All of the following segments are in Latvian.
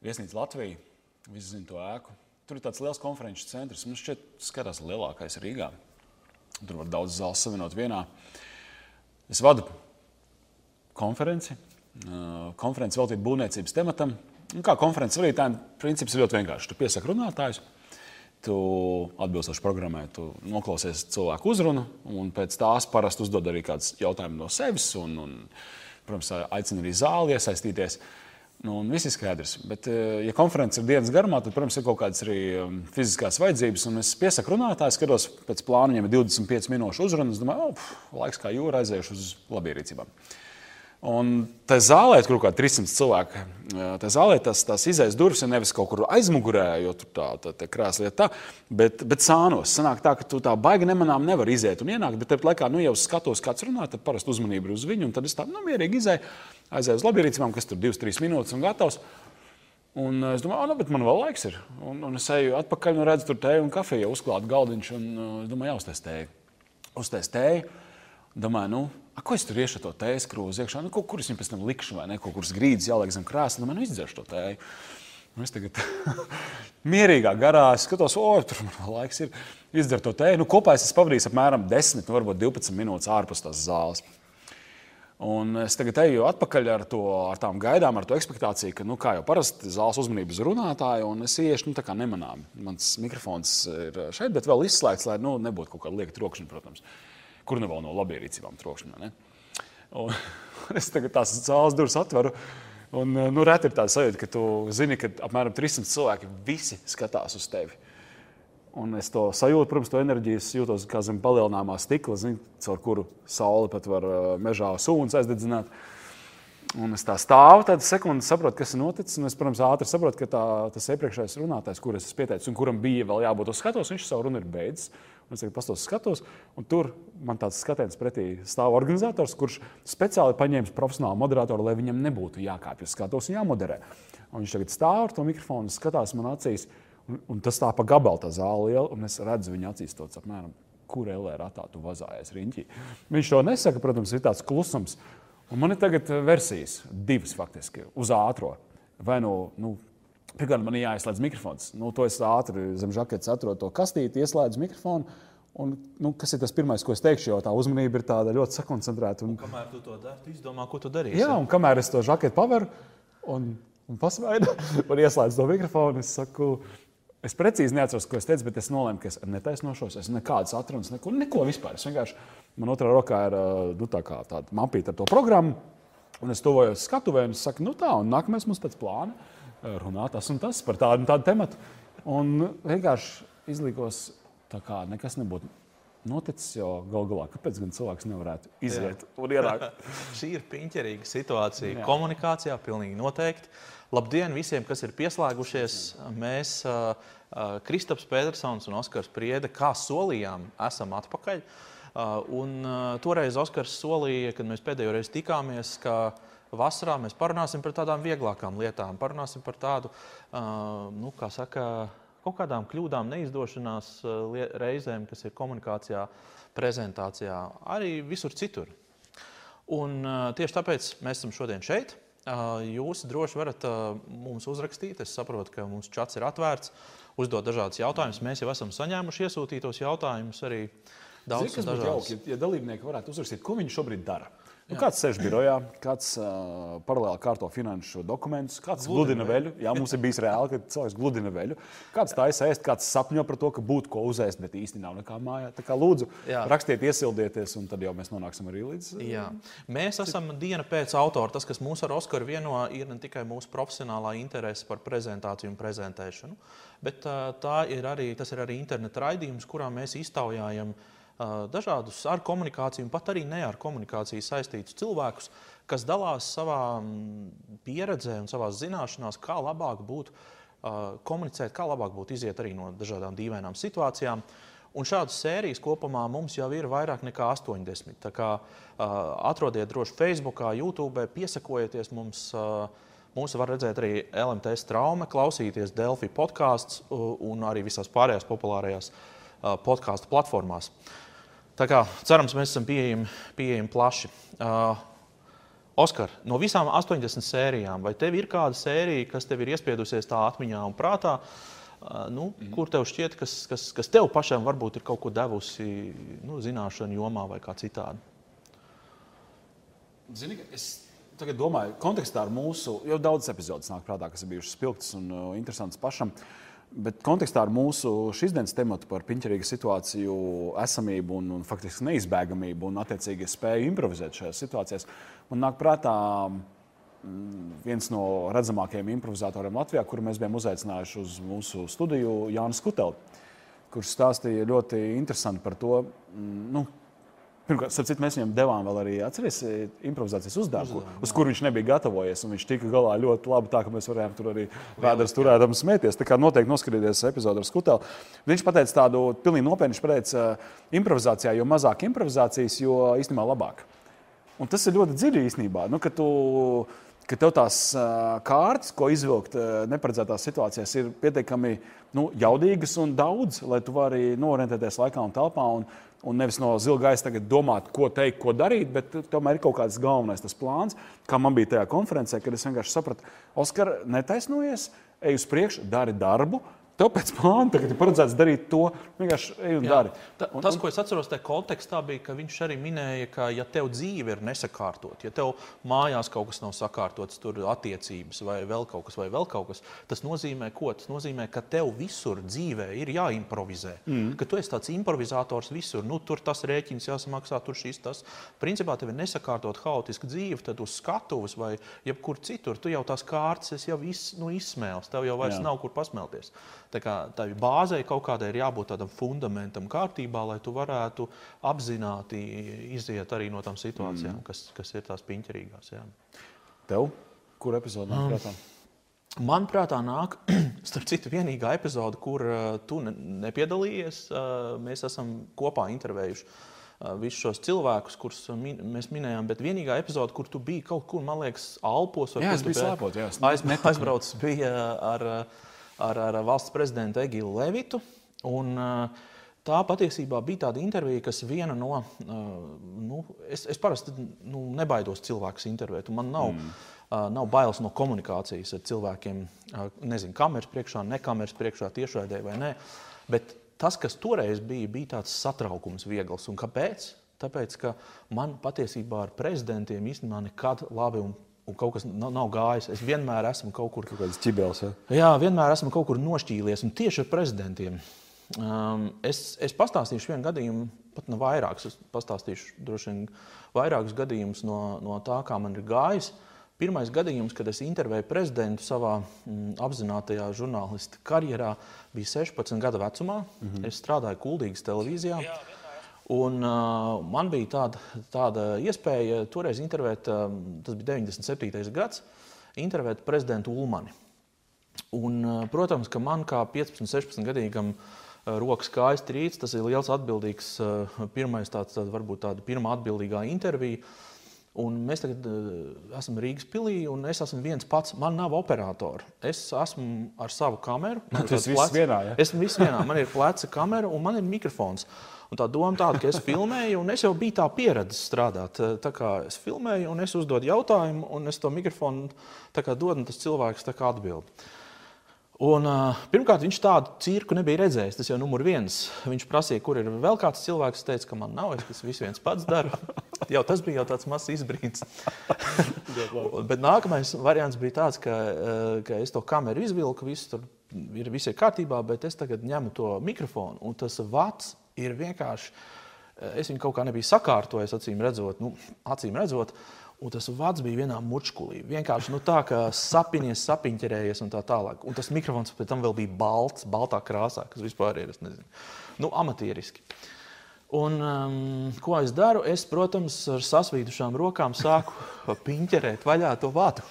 Viesnīca Latvija. Visi zina to ēku. Tur ir tāds liels konferenču centrs. Man šķiet, skatās lielākais Rīgā. Tur var daudz zāles savienot vienā. Es vadu konferenci. Konferenci veltīt būvniecības tematam. Un kā konferences vadītājiem, princips ir ļoti vienkāršs. Tu piesaki runātājus, tu atbilstoši programmai, tu noklausies cilvēku uzrunu, un pēc tās parasti uzdod arī kādus jautājumus no sevis. Un, un, protams, aicina arī zāli iesaistīties. Nu, viss ir skaidrs. Bet, ja konferences ir dienas garumā, tad, protams, ir kaut kādas arī fiziskās vajadzības. Un es piesaku runātāju, skatos pēc plāna, viņam ir 25 minūšu uzruna. Es domāju, oh, laiks kā jūra aiziešu uz labierīcībām. Un tā zālē ir kaut kāda 300 cilvēku. Tā zālē tas, tas izējas durvis ir nevis kaut kur aizmugurē, jo tur tā, tā, tā krēsla ir tā, bet, bet sānos. Sanāk tā, ka tu tā baigi nemanām nevar iziet un ienākt, bet tāpat laikā, nu, jau skatos, kāds runā, tad parasti uzmanība ir uz viņu, un tad es tā, nu, mierīgi izēju, aizēju uz labierīcībām, kas tur 2-3 minūtes un gatavs. Un es domāju, nu, bet man vēl laiks ir. Un, un es eju atpakaļ un redzu, tur teju un kafiju uzklāt galdiņš, un es domāju, jāuztais tēju. Uztais tēju. Domāju, nu, a, ko es tur iešu to tējas krūzi iekšā? Nu, kur es viņam pēc tam likšu, vai ne? Kaut kuras grīdas jāliek zem krēsla, nu, man izdzeršu to tēju. Un es tagad mierīgā garā skatos, o, tur man vēl laiks ir izdzert to tēju. Nu, kopā es pavadīju apmēram 10, nu, varbūt 12 minūtes ārpus tās zāles. Un es tagad eju atpakaļ ar, to, ar tām gaidām, ar to expectāciju, ka, nu, kā jau parasti, zāles uzmanības runātāja, un es iešu nu, nemanām. Mans mikrofons ir šeit, bet vēl izslēgts, lai nu, nebūtu kaut kāda lieka trokšņa, protams kur nu vēl no labierīcībām trokšņa. Un, es tagad tās zāles durvis atveru. Un, nu, reti ir tāda sajūta, ka tu zini, ka apmēram 300 cilvēki visi skatās uz tevi. Un es to sajūtu, protams, to enerģiju jūtos kā zem palielināmā stikla, zin, caur kuru saule pat var mežā sūnas aizdedzināt. Un es tā stāvu, tad sekundi saprotu, kas ir noticis. Un es, protams, ātri saprotu, ka tā, tas iepriekšējais runātājs, kurus es pieteicu, un kuram bija vēl jābūt uz skatuves, viņš savu runu ir beidzis. Un es tagad pastos skatos, un tur man tāds skatiens pretī stāv organizators, kurš speciāli paņēma profesionālu moderatoru, lai viņam nebūtu jākāpj uz skatuves un jāmoderē. Un viņš tagad stāv ar to mikrofonu, skatās man acīs, un, un tas tā pa gabalu tā zāle liela, un es redzu viņa acīs to apmēram, kur LR ratā tu vazājies riņķī. Viņš to nesaka, protams, ir tāds klusums. Un man ir tagad versijas, divas faktiski, uz ātro. Vai nu, nu Pirmkārt, man ir jāizslēdz mikrofons. Nu, to es ātri zem žaketes atrodu to kastīti, ieslēdzu mikrofonu. Un, nu, kas ir tas pirmais, ko es teikšu? Jo tā uzmanība ir ļoti sakoncentrēta. Un, un kamēr tu to dari, tu izdomā, ko tu darīsi. Jā, un kamēr es to žaketu paveru un, un pasvaidu un ieslēdzu to mikrofonu, es saku, es precīzi neatceros, ko es teicu, bet es nolēmu, ka es netaisnošos. Es nekādas atrunas, neko, neko vispār. Es vienkārši, man otrā rokā ir nu, tā tāda mapīta ar to programmu, un es tuvojos skatuvē un es saku, nu tā, un nākamais mums pēc plāna runā tas un tas par tādu un tādu tematu. Un vienkārši izlikos, tā kā nekas nebūtu noticis, jo gal galā, kāpēc gan cilvēks nevarētu iziet Jā. un ienākt? Šī ir piņķerīga situācija. Jā. Komunikācijā pilnīgi noteikti. Labdien visiem, kas ir pieslēgušies. Mēs, uh, uh, Kristaps Petersons un Oskars Priede, kā solījām, esam atpakaļ. Uh, un, uh, toreiz Oskars solīja, kad mēs pēdējo reizi tikāmies, ka uh, vasarā mēs parunāsim par tādām vieglākām lietām, parunāsim par tādu, nu, kā saka, kaut kādām kļūdām, neizdošanās reizēm, kas ir komunikācijā, prezentācijā, arī visur citur. Un tieši tāpēc mēs esam šodien šeit. Jūs droši varat mums uzrakstīt. Es saprotu, ka mums čats ir atvērts, uzdot dažādas jautājumus. Mēs jau esam saņēmuši iesūtītos jautājumus arī daudz Zini, dažādas. Jauki, ja dalībnieki varētu uzrakstīt, ko viņi šobrīd dara. Nu, kāds sēž birojā, kāds uh, paralēli kārto finanšu dokumentus, kāds gludina, gludina veļu. Jā, mums ir bijis reāli, ka cilvēks gludina veļu. Kāds tā ēst, kāds sapņo par to, ka būtu ko uzēst, bet īsti nav nekā mājā. Tā kā lūdzu, Jā. rakstiet, iesildieties, un tad jau mēs nonāksim arī līdz. Jā. Mēs esam diena pēc autora. Tas, kas mūs ar Oskaru vieno, ir ne tikai mūsu profesionālā interese par prezentāciju un prezentēšanu, bet uh, ir arī, tas ir arī interneta raidījums, kurā mēs iztaujājam uh, dažādus ar komunikāciju, pat arī ne ar komunikāciju saistītus cilvēkus, kas dalās savā pieredzē un savā zināšanās, kā labāk būtu komunicēt, kā labāk būtu iziet arī no dažādām dīvainām situācijām. Un šādas sērijas kopumā mums jau ir vairāk nekā 80. Tā kā atrodiet droši Facebook, YouTube, piesakojieties mums. Mūsu var redzēt arī LMT strauma, klausīties Delphi podkāstus un arī visās pārējās populārajās podkāstu platformās. Uh, Tā kā cerams, mēs esam pieejami, pieejami plaši. Uh, Oskar, no visām 80 sērijām, vai tev ir kāda sērija, kas tev ir iespiedusies tā atmiņā un prātā, nu, mm. kur tev šķiet, kas, kas, kas tev pašam varbūt ir kaut ko devusi nu, zināšanu jomā vai kā citādi? Zini, es tagad domāju, kontekstā ar mūsu, jau daudzas epizodes nāk prātā, kas ir bijušas spilgtas un uh, interesantas pašam. Bet kontekstā ar mūsu šīsdienas tematu par piņķerīgu situāciju, esamību un, un faktiski neizbēgamību un attiecīgi spēju improvizēt šajās situācijās, man nāk prātā mm, viens no redzamākajiem improvizatoriem Latvijā, kuru mēs bijām uzaicinājuši uz mūsu studiju, Jānis Kuteli, kurš stāstīja ļoti interesanti par to, mm, nu, Pirmkārt, citu, mēs viņam devām vēl arī atceries, e, improvizācijas uzdevumu, Uzdevumu, uz kuru viņš nebija gatavojies. Viņš tika galā ļoti labi, tā ka mēs varējām tur arī vēders turētam smēties. Tā kā noteikti noskatīties epizodi ar skuteli. Viņš pateica tādu pilnīgi nopietnu, viņš pateica, improvizācijā, jo mazāk improvizācijas, jo īstenībā labāk. Un tas ir ļoti dziļi īstenībā. Nu, ka tev tās kārtas, ko izvilkt neparedzētās situācijās, ir pietiekami nu, jaudīgas un daudz, lai tu vari norientēties laikā un telpā. Un, Un nevis no zila gaisa domāt, ko teikt, ko darīt, bet tomēr ir kaut kāds galvenais plāns, kā man bija tajā konferencē, kad es vienkārši sapratu, Oskar, netaisnojies, ej uz priekšu, dari darbu, Tev pēc plāna tagad ir paredzēts darīt to, vienkārši ej un Jā, dari. Ta, un, tas, ko es atceros tajā kontekstā, bija, ka viņš arī minēja, ka, ja tev dzīve ir nesakārtot, ja tev mājās kaut kas nav sakārtots, tur attiecības vai vēl kaut kas, vai vēl kaut kas, tas nozīmē, ko? Tas nozīmē, ka tev visur dzīvē ir jāimprovizē. Mm. Ka tu esi tāds improvizators visur. Nu, tur tas rēķins jāsamaksā, tur šis tas. Principā tev ir nesakārtot haotiska dzīve, tad uz skatuves vai jebkur citur tu jau tās kārtas jau iz, nu, izsmēlis. Tev jau vairs Jā. nav kur pasmelties. Tā kā tā bāzei kaut kādai ir jābūt tādam fundamentam kārtībā, lai tu varētu apzināti iziet arī no tām situācijām, mm. kas, kas ir tās piņķerīgās. Jā. Tev? Kur epizode nāk prātā? Manuprāt, nāk, starp citu, vienīgā epizode, kur uh, tu ne, nepiedalījies. Uh, mēs esam kopā intervējuši uh, visus šos cilvēkus, kurus min, mēs minējām, bet vienīgā epizode, kur tu biji kaut kur, man liekas, Alpos vai jā, es biju slēpot, jā, aiz, aizbraucis, bija ar. Uh, ar, ar valsts prezidentu Egilu Levitu. Un, Tā patiesībā bija tāda intervija, kas viena no. Nu, es, es parasti nu, nebaidos cilvēkus intervēt. Man nav, mm. nav bailes no komunikācijas ar cilvēkiem. Nezinu, kameras priekšā, ne kameras priekšā, tiešraidē vai nē. Bet tas, kas toreiz bija, bija tāds satraukums viegls. Un kāpēc? Tāpēc, ka man patiesībā ar prezidentiem īstenībā nekad labi un un kaut kas nav, nav gājis. Es vienmēr esmu kaut kur. Ķibels, ja? Jā, vienmēr esmu kaut kur nošķīlies. Un tieši ar prezidentiem. Um, es, es pastāstīšu vienu gadījumu, pat ne vairākus. Es pastāstīšu droši vien vairākus gadījumus no, no tā, kā man ir gājis. Pirmais gadījums, kad es intervēju prezidentu savā mm, apzinātajā žurnālista karjerā, bija 16 gadu vecumā. Mm -hmm. Es strādāju Kuldīgas televīzijā. Jā, Un, uh, man bija tāda, tāda iespēja toreiz intervēt, uh, tas bija 97. gads, intervēt prezidentu Ulmani. Un, uh, protams, ka man kā 15, 16 gadīgam uh, rokas kājas trīts, tas ir liels atbildīgs, uh, pirmais tāds, tāds varbūt tāda pirmā atbildīgā intervija. Un mēs tagad uh, esam Rīgas pilī, un es esmu viens pats. Man nav operatora. Es esmu ar savu kameru. Tas viss vienā, ja? Esmu viss vienā. Man ir pleca kamera un man ir mikrofons. Un tā doma tāda, ka es filmēju, un es jau biju tā pieredzējis strādāt. Tā kā es filmēju, un es uzdodu jautājumu, un es to mikrofonu dodu, un tas cilvēks atbild. Un, uh, pirmkārt, viņš tādu cirku nebija redzējis. Tas jau ir numurs viens. Viņš prasīja, kur ir vēl kāds cilvēks. Es teicu, ka man nav, es tas visu viens pats daru. jau tas bija jau tāds mazs izbrīns. Bet nākamais variants bija tāds, ka, uh, ka es to kameru izvilku, viss tur ir, viss ir kārtībā, bet es tagad ņemu to mikrofonu, un tas vats ir vienkārši. Es viņu kaut kā nebiju sakārtojis, acīm redzot, nu, acīm redzot un tas vārds bija vienā mučkulī. Vienkārši nu, tā, kā sapinies, sapiņķerējies un tā tālāk. Un tas mikrofons pēc tam vēl bija balts, baltā krāsā, kas vispār ir nu, amatieriski. Un, um, ko es daru? Es, protams, ar sasvīdušām rokām sāku piņķerēt vaļā to vātu.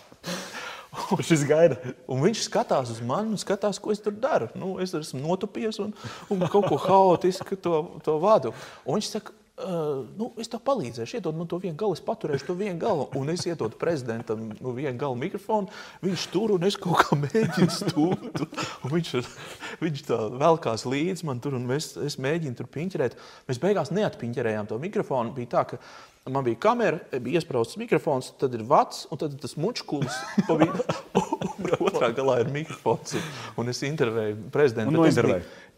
Šis gaida. Un viņš skatās uz mani un skatās, ko es tur daru. Nu, es esmu notupies un, un kaut ko haotisku to, to vadu. Un viņš saka, Uh, nu, es tev palīdzēšu, iedod man to vienu galu, es paturēšu to vienu galu, un es iedodu prezidentam nu, vienu galu mikrofonu. Viņš tur un es kaut kā mēģinu stūrt. Viņš, viņš tā velkās līdzi man tur, un es, es mēģinu tur piņķerēt. Mēs beigās neatpiņķerējām to mikrofonu. Bija tā, ka man bija kamera, bija iesprāstīts mikrofons, tad ir vats, un tad ir tas mučkulis. Otrā galā ir mikrofons, un, un es intervēju prezidentu.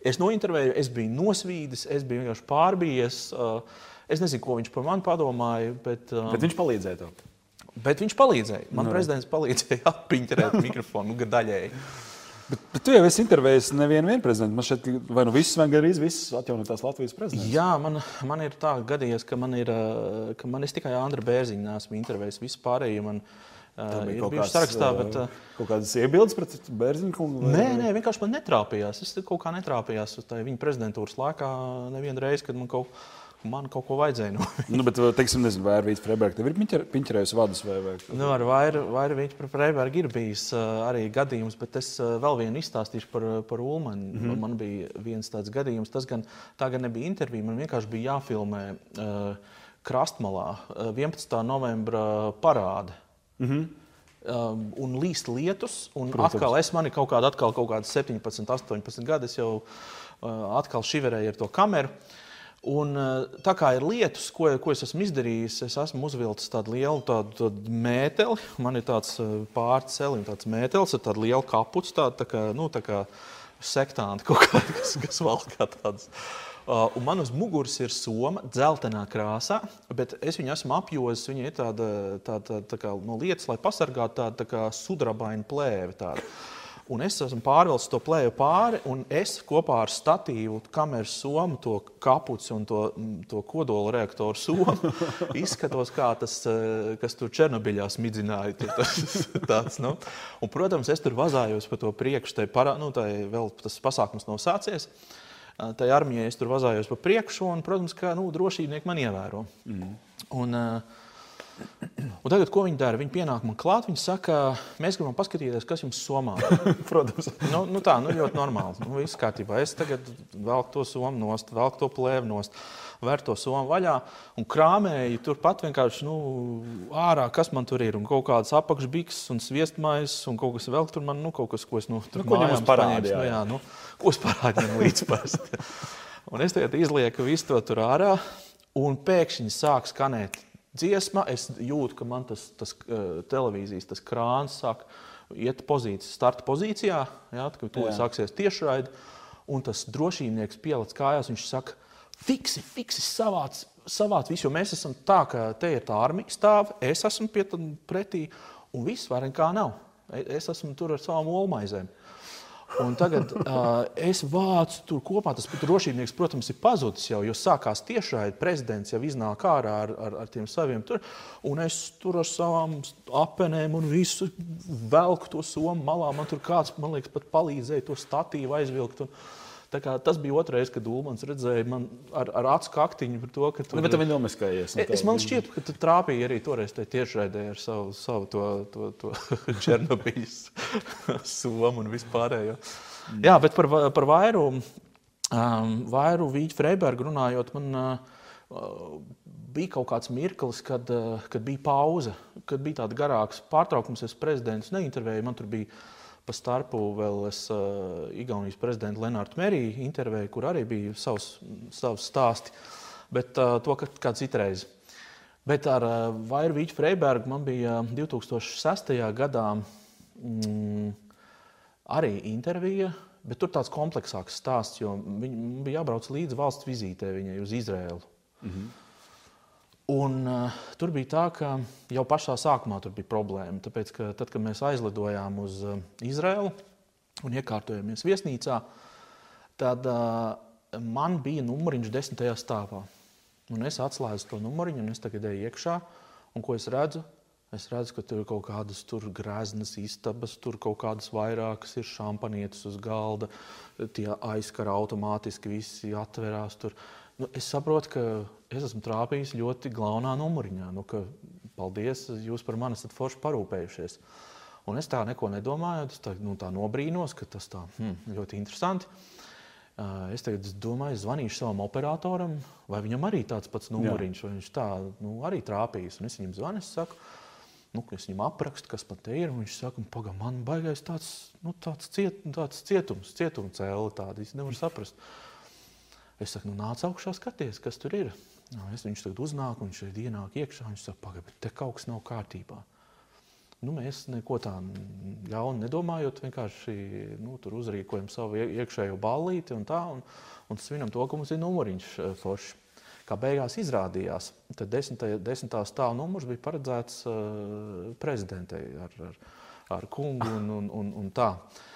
Es nointervēju, es biju nosvīdis, es biju vienkārši pārbījies. Uh, es nezinu, ko viņš par mani padomāja. Bet, um, bet viņš palīdzēja tev. Bet viņš palīdzēja. Man no. Nu. prezidents palīdzēja atpiņķerēt mikrofonu nu, daļēji. Bet, bet tu jau esi intervējis nevienu prezidentu. Man šeit vai nu visus, vai arī visus atjaunotās Latvijas prezidentus. Jā, man, man ir tā gadījies, ka man ir, uh, ka man es tikai Andra Bērziņu neesmu intervējis. Visi pārējie man ir bija kaut kāds sarakstā. Bet, kaut kādas iebildes pret Bērziņu kungu? Vai... Nē, nē, vienkārši man netrāpījās. Es kaut kā netrāpījās viņa prezidentūras laikā nevienu reizi, kad man kaut, man kaut ko vajadzēja. No nu, bet, teiksim, nezinu, vai ar Vītu Freibergu tev ir piņķerējusi vadus vai? vai... Nu, ar Vairu, Vairu Vītu Freibergu ir bijis arī gadījums, bet es vēl vienu izstāstīšu par, par Ulmanu. Mm -hmm. Man bija viens tāds gadījums, tas gan, tā gan nebija intervija, man vienkārši bija jāfilmē uh, Krastmalā 11. novembra parāde. Mm -hmm. Um, un līst lietus. Un Protams. atkal es man ir kaut kāda, atkal kaut kāda 17, 18 gadi. Es jau uh, atkal šiverēju ar to kameru. Un, uh, tā kā ir lietus, ko, ko es esmu izdarījis, es esmu uzvilcis tādu lielu tādu, tādu mēteli. Man ir tāds uh, pārcēlis, tāds mētelis ar tādu lielu kapuci, tādu tā kā, nu, tā kā sektanti, kāda, kas, kas valkā tādas. Uh, un man uz muguras ir soma, dzeltenā krāsā, bet es viņu esmu apjozis. Viņa ir tāda, tāda, tā kā, no lietas, lai pasargātu tādu tā kā sudrabainu plēvi. Tādu. Un es esmu pārvilcis to plēju pāri, un es kopā ar statīvu, kameras somu, to kapuci un to, to kodola reaktoru somu izskatos kā tas, uh, kas tur Černobiļā smidzināja. Tur, tas, tāds, nu. un, protams, es tur vazājos pa to priekšu, tai, parā, nu, tai vēl tas pasākums nav sācies. Uh, tajā armijā es tur vazājos pa priekšu, un, protams, ka nu, drošībnieki man ievēro. Mm. Un, un tagad, ko viņi dara? Viņi pienāk man klāt, viņi saka, mēs gribam paskatīties, kas jums somā. protams. Nu, nu tā, nu ļoti normāli. Nu, viss kārtībā. Es tagad velku to somu nost, velku to plēvi nost vērt to somu vaļā un krāmēji turpat vienkārši nu, ārā, kas man tur ir. Un kaut kādas apakšbiks un sviestmaiņas un kaut kas vēl tur man, nu, kaut kas, ko es nu, tur nu, mājās parādīju. Nu, jā, nu, ko es parādīju līdz parasti. un es tagad izlieku visu to tur ārā un pēkšņi sāk skanēt dziesma. Es jūtu, ka man tas, tas uh, televīzijas tas krāns sāk iet pozīcijas, starta pozīcijā, jā, kad to sāksies tiešraidi. Un tas drošībnieks pielicis kājās, viņš saka, fiksi, fiksi savāc, savāc visu. Jo mēs esam tā, ka te ir tā armija stāv, es esmu pie tam pretī, un viss vairs nekā nav. Es esmu tur ar savām olmaizēm. Un tagad uh, es vācu tur kopā. Tas drošībnieks, protams, ir pazudis jau, jo sākās tiešraidi. Prezidents jau iznāk ārā ar, ar, ar tiem saviem tur. Un es tur ar savām apenēm un visu velku to somu malā. Man tur kāds, man liekas, pat palīdzēja to statīvu aizvilkt. Un, Tas bija otrais, kad Ulmans redzēja man ar, ar acu kaktiņu par to, ka tur bija. Viņa nomaskājies. No es man šķiet, ka tu trāpīji arī toreiz tiešraidē ar savu, savu to, to, to Černobiļas somu un vispārējo. Mm. Jā, bet par, par vairu, um, vairu Vīķu Freibergu runājot, man uh, bija kaut kāds mirklis, kad, uh, kad bija pauze, kad bija tāds garāks pārtraukums. Es prezidents neintervēju, man tur bija Pa starpu vēl es uh, Igaunijas prezidentu Lenārdu Meriju intervēju, kur arī bija savs, savs stāsti, bet uh, to kā citreiz. Bet ar uh, Vairu Vīķu Freibergu man bija 2006. gadā mm, arī intervija, bet tur tāds kompleksāks stāsts, jo viņa bija jābrauc līdzi valsts vizītē viņai uz Izrēlu. Mm -hmm. Un, uh, tur bija tā, ka jau pašā sākumā tur bija problēma. Tāpēc, ka tad, kad mēs aizlidojām uz uh, Izraelu un iekārtojāmies viesnīcā, tad uh, man bija numuriņš desmitajā stāvā. Un es atslēdzu to numuriņu, un es tagad eju iekšā. Un ko es redzu? Es redzu, ka tur ir kaut kādas greznas istabas, tur kaut kādas vairākas ir šampanietes uz galda, tie aizkara automātiski visi atverās. Tur. Nu, es saprotu, ka es esmu trāpījis ļoti glaunā numuriņā. Nu, ka, paldies, jūs par mani esat forši parūpējušies. Un es tā neko nedomāju. Es tā, nu, tā nobrīnos, ka tas tā, hmm, ļoti interesanti. Es tagad domāju, zvanīšu savam operatoram, vai viņam arī tāds pats numuriņš, vai viņš tā nu, arī trāpījis. Un es viņam zvanu, es saku, nu, es viņam aprakstu, kas man te ir. Viņš saka, pagaidi, man baigais tāds, nu, tāds, ciet, tāds cietums, cietuma cēlē, tādu es nevaru saprast. Es saku, nu, nāc augšā, skaties, kas tur ir. Nu, es viņš tagad uznāk, un ir ienāk iekšā, viņš saka, pagaidi, te kaut kas nav kārtībā. Nu, mēs neko tādu ļaunu nedomājot, vienkārši nu, tur uzrīkojam savu iekšējo ballīti un tā, un, un svinam to, ka mums ir numuriņš eh, foršs. Kā beigās izrādījās, tad desmitā, desmitā stāva numurs bija paredzēts uh, prezidentei ar, ar, ar kungu un, un, un, un tā. Uh,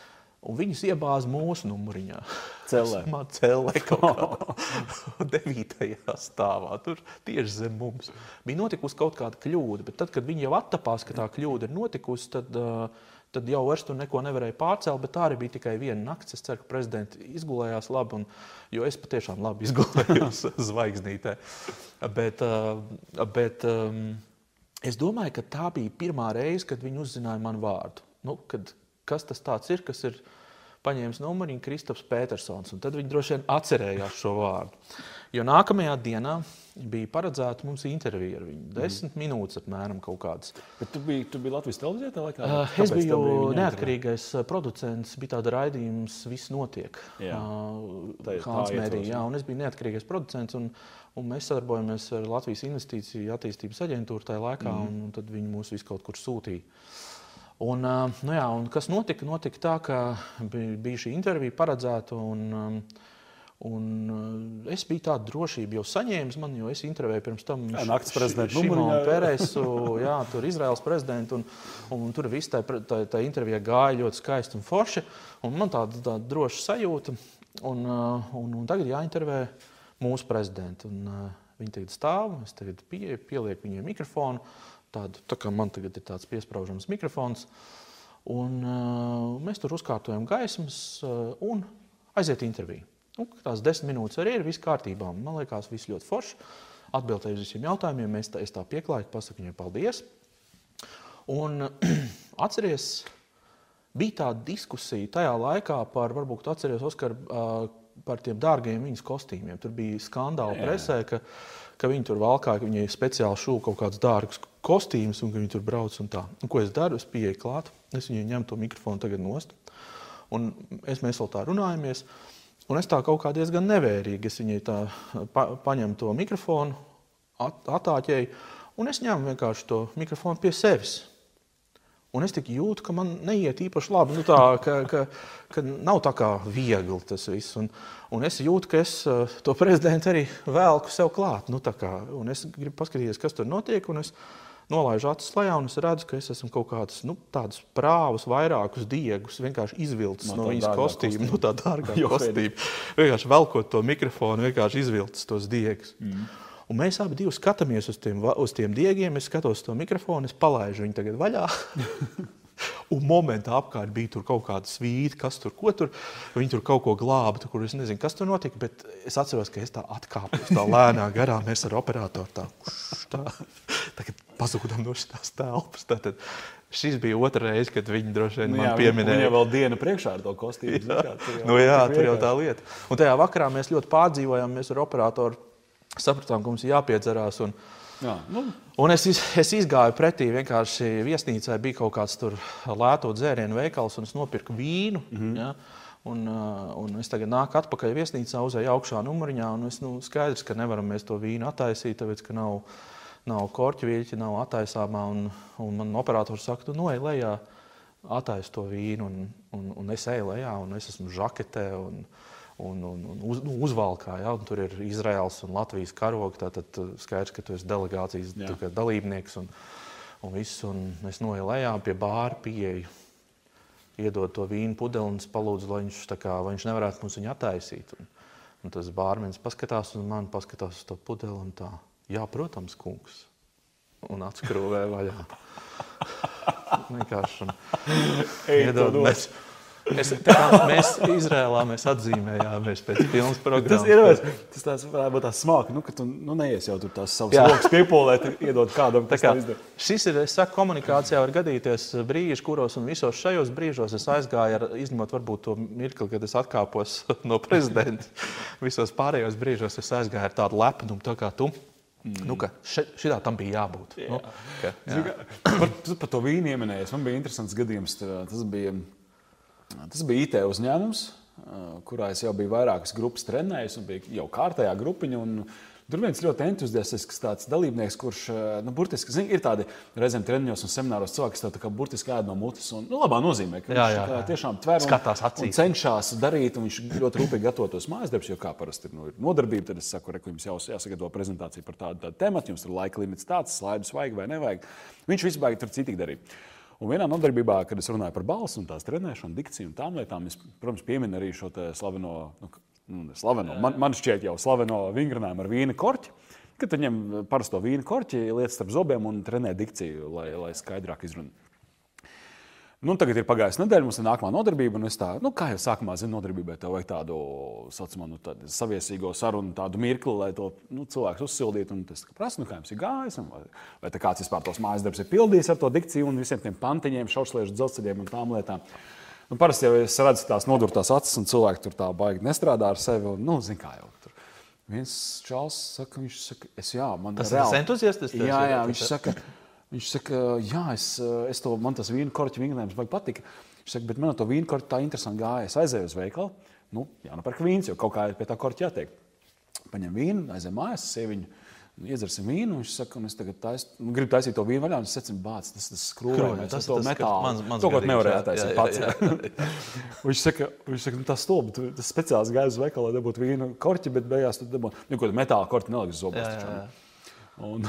Un viņus iebāza mūsu numuriņā. Celē. Celē kaut kādā devītajā stāvā. Tur tieši zem mums. Bija notikusi kaut kāda kļūda, bet tad, kad viņi jau attapās, ka tā kļūda ir notikusi, tad, tad jau vairs tur neko nevarēja pārcelt, bet tā arī bija tikai viena nakts. Es ceru, ka prezidenti izgulējās labi, un, jo es patiešām labi izgulējos zvaigznītē. Bet, bet es domāju, ka tā bija pirmā reize, kad viņi uzzināja manu vārdu. Nu, kad, kas tas ir, kas ir paņēmis numuriņu Kristaps Petersons. Tad viņi droši vien atcerējās šo vārdu. Jo nākamajā dienā bija paredzēta mums intervija ar viņu. Desmit mm. minūtes apmēram kaut kādas. Bet tu biji, tu biji Latvijas televīzijā tajā laikā? Uh, es biju neatkarīgais intervija? producents, bija tāda raidījums, viss notiek. Jā, tā ir Mēdī, jā, un es biju neatkarīgais producents. Un, un mēs sadarbojamies ar Latvijas investīciju attīstības aģentūru tajā laikā, mm. un, un tad viņi mūs visu kaut kur sūtīja. Un, nu jā, un kas notika? Notika tā, ka bija šī intervija paredzēta. Un, Un es biju tādu drošību jau saņēmis, man, jo es intervēju pirms tam Nakts prezidentu Šimonu Peresu, jā, tur Izraels prezidentu, un, un tur viss tā, tā, tā intervija gāja ļoti skaisti un forši, un man tāda, tāda droša sajūta, un, un, un tagad jāintervē mūsu prezidentu, un viņi tagad stāv, es tagad pie, pielieku viņiem mikrofonu, tādu, tā kā man tagad ir tāds piesprāžams mikrofons. Un, uh, mēs tur uzkārtojam gaismas uh, un aiziet interviju. Nu, tās desmit minūtes arī ir viss kārtībā. Man liekas, viss ļoti forši. Atbildēju uz visiem jautājumiem, es tā, es tā pieklājīgi pasaku viņai paldies. Un atceries, bija tāda diskusija tajā laikā par, varbūt atceries, Oskar, uh, par tiem dārgajiem viņas kostīmiem. Tur bija skandāli presē, ka, ka viņi tur valkā, ka viņi speciāli šūta kaut kādus dārgus kostīmus un ka viņi tur brauc un tā. Un, ko es daru? Es pieeju klāt, es viņai ņemu to mikrofonu tagad nost. Un es, mēs vēl tā runājamies. Un es tā kaut kā diezgan nevērīgi. Es viņai tā pa, paņemu to mikrofonu, at, atāķēju, un es ņemu vienkārši to mikrofonu pie sevis. Un es tik jūtu, ka man neiet īpaši labi. Nu, tā, ka, ka, ka nav tā kā viegli tas viss. Un, un es jūtu, ka es eh, to prezidentu arī vēlku sev klāt. Nu, kā, es gribu paskatīties, kas tur notiek. Es nolaižu acis lejā un es redzu, ka es esmu kaut kādus nu, tādus prāvus, vairākus diegus vienkārši izvilcis no, no viņas kostīma. No tā dārgā kostīma. Vienkārši velkot to mikrofonu, vienkārši izvilcis tos diegus. Mm. Un mēs abi skatāmies uz tiem, uz tiem diegiem. Es skatos to mikrofonu, es palaidu viņu tagad vaļā. Un momentā apkārt bija kaut kāda svīta, kas tur, tur viņi tur kaut ko glāba. Tur, es nezinu, kas tur notika, bet es atceros, ka es tā atkāpos tā lēnā garā. Mēs ar operatoru tā, tā, tā pazudām no šīs telpas. Tātad, Šis bija otra reize, kad viņi droši vien nu, jā, pieminēja. Viņa vēl dienu priekšā ar to kostīmu. Jā, kā, tur jau, nu, jā tur jau tā lieta. Un tajā vakarā mēs ļoti pārdzīvojām. Mēs ar operatoru sapratām, ka mums ir jāpiedzerās. Un, Jā, nu. Un es, es izgāju pretī. Vienkārši viesnīcā bija kaut kāds lēto dzērienu veikals, un es nopirku vīnu. Mm -hmm. ja? Un, un es tagad nāku atpakaļ viesnīcā, uzēju augšā numuriņā. Es, nu, skaidrs, ka nevaram mēs to vīnu attaisīt, tāpēc ka nav, nav korķu vīļķi, nav attaisāmā. Un, un man operators saka, tu noej lejā, attaisi to vīnu. Un, un, un es eju lejā, un es esmu žaketē. Un, un, un, un uz, nu, uzvalkā. Ja, un tur ir Izraels un Latvijas karogi. Tad skaidrs, ka tu esi delegācijas dalībnieks. Un, un, viss, un es noeju lejā pie bāra, pieeju, iedod to vīnu pudeli un palūdzu, lai viņš, kā, lai viņš nevarētu mums viņu attaisīt. Un, un tas bārmenis paskatās uz mani, paskatās uz to pudeli un tā. Jā, protams, kungs. Un atskrūvē vaļā. Vienkārši. Iedod, mēs, Es, mēs Izrēlā mēs atzīmējāmies pēc filmas programmas. Tas ir tas, tas varētu būt tāds smalki, nu, ka tu nu, neies jau tur tās savas rokas piepolēt, iedot kādam. Kā, šis ir, es saku, komunikācijā var gadīties brīži, kuros un visos šajos brīžos es aizgāju, ar, izņemot varbūt to mirkli, kad es atkāpos no prezidenta. Visos pārējos brīžos es aizgāju ar tādu lepnumu, tā kā tu. Mm. Nu, šitā tam bija jābūt. Jā. Nu, ka, jā. par, par to vīnu ieminējis. Man bija interesants gadījums. Tas bija, tas bija IT uzņēmums, kurā es jau biju vairākas grupas trenējis un bija jau kārtējā grupiņa. Un, Tur viens ļoti entuziastisks dalībnieks, kurš nu, burtiski zin, ir tādi reizēm treniņos un semināros cilvēki, kas tā burtiski ēd no mutes. Un, nu, labā nozīmē, ka jā, jā, viņš tiešām tver un, un cenšas darīt, un viņš ļoti rūpīgi gatavotos mājas darbus, jo kā parasti ir, nu, ir nodarbība, tad es saku, ka jums jau jāsagatavo prezentācija par tādu, tādu tematu, jums ir laika limits tāds, slaidus vajag vai nevajag. Viņš vispār tur citīgi darīja. Un vienā nodarbībā, kad es runāju par balsu un tās trenēšanu, dikciju un tām lietām, es, protams, pieminu arī šo slaveno nu, nu, slaveno, man, man šķiet jau slaveno vingrinājumu ar vīna korķi. Kad tu ņem parasto vīna korķi, liec starp zobiem un trenē dikciju, lai, lai skaidrāk izrunātu. Nu, tagad ir pagājusi nedēļa, mums ir nākamā nodarbība. Es tā, nu, kā jau sākumā zinu, nodarbībai tev vajag tādu saucamo nu, tādu saviesīgo sarunu, tādu mirkli, lai to nu, cilvēku uzsildītu. Es prasu, nu, kā jums ir gājis, vai, vai kāds vispār tos mājas darbus ir pildījis ar to dikciju un visiem tiem pantiņiem, šaušliešu dzelzceļiem un tām lietām. Nu, parasti jau es redzu tās nodurtās acis, un cilvēki tur tā baigi nestrādā ar sevi. Un, nu, zin, kā jau tur. Viens čels saka, viņš saka, es jā, man tas reāli... ir entuziastis. Jā, jā, viņš saka, viņš saka, jā, es, es to, man tas vīnu korķu vingrinājums baigi patika. Viņš saka, bet man to vīnu korķu tā interesanti gāja. Es aizēju uz veikalu, nu, jānopērk vīns, jo kaut kā pie tā korķa jātiek. Paņem vīnu, aizēju mājās, sieviņu Iedzersim vīnu, viņš saka, un es tagad tais, nu, gribu taisīt to vīnu vaļā, un es secinu, bāc, tas ir skrūvējums, tas ir metāls. Man, man to, ko nevarēja taisīt pats. Jā, jā, jā. viņš saka, viņš saka, nu, tas stulbi, tas speciāls gāja uz veikalu, lai dabūtu vīnu korķi, bet beigās tu dabūtu, nu, ko metāla korķi neliks zobos. Un,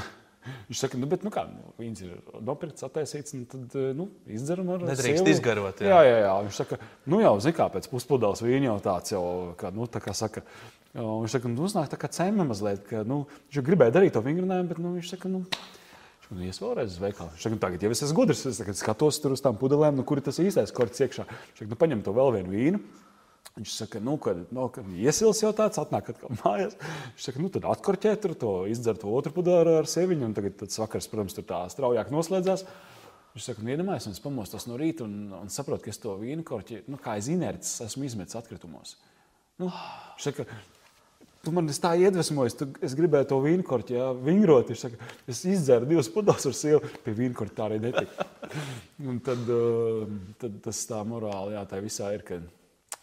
Viņš saka, nu, bet, nu, kā, nu, viņš ir nopirkts, attaisīts, un tad, nu, izdzeram ar Nedrīkst sievu. izgarot. Jā. jā, jā, jā. Viņš saka, nu, jau, zin kā, pēc puspudeles vīņa jau tāds jau, kā, nu, tā kā saka, Un viņš saka, nu, uznāk tā kā cēma mazliet, ka nu, viņš gribēja darīt to vingrinājumu, bet nu, viņš saka, nu, viņš man ies vēlreiz uz veikalu. Viņš saka, nu, tagad jau es esmu gudrs, es skatos tur uz tām pudelēm, nu, kur ir tas īstais korts iekšā. Viņš saka, nu, paņem to vēl vienu vīnu. Viņš saka, nu, kad, nu, kad iesils jau tāds, atnāk atkal mājās. Viņš saka, nu, tad atkorķē tur to, izdzer to otru pudeli ar seviņu, un tagad tas vakars, protams, tur tā straujāk noslēdzās. Viņš saka, nu, iedomājieties, es pamostos no rīta un, un saprotu, ka es to vīnu korķi, nu, kā aiz inerces esmu izmetis atkritumos. Nu, viņš saka, Tu man tā iedvesmojies, tu, es gribēju to vīnkorķi, ja vingrot. Es, saka, es izdzēru divas pudeles ar sievu, pie vīnkorķa tā arī netika. Un tad, uh, tad tas tā morāli, jā, tā visā ir. Ka,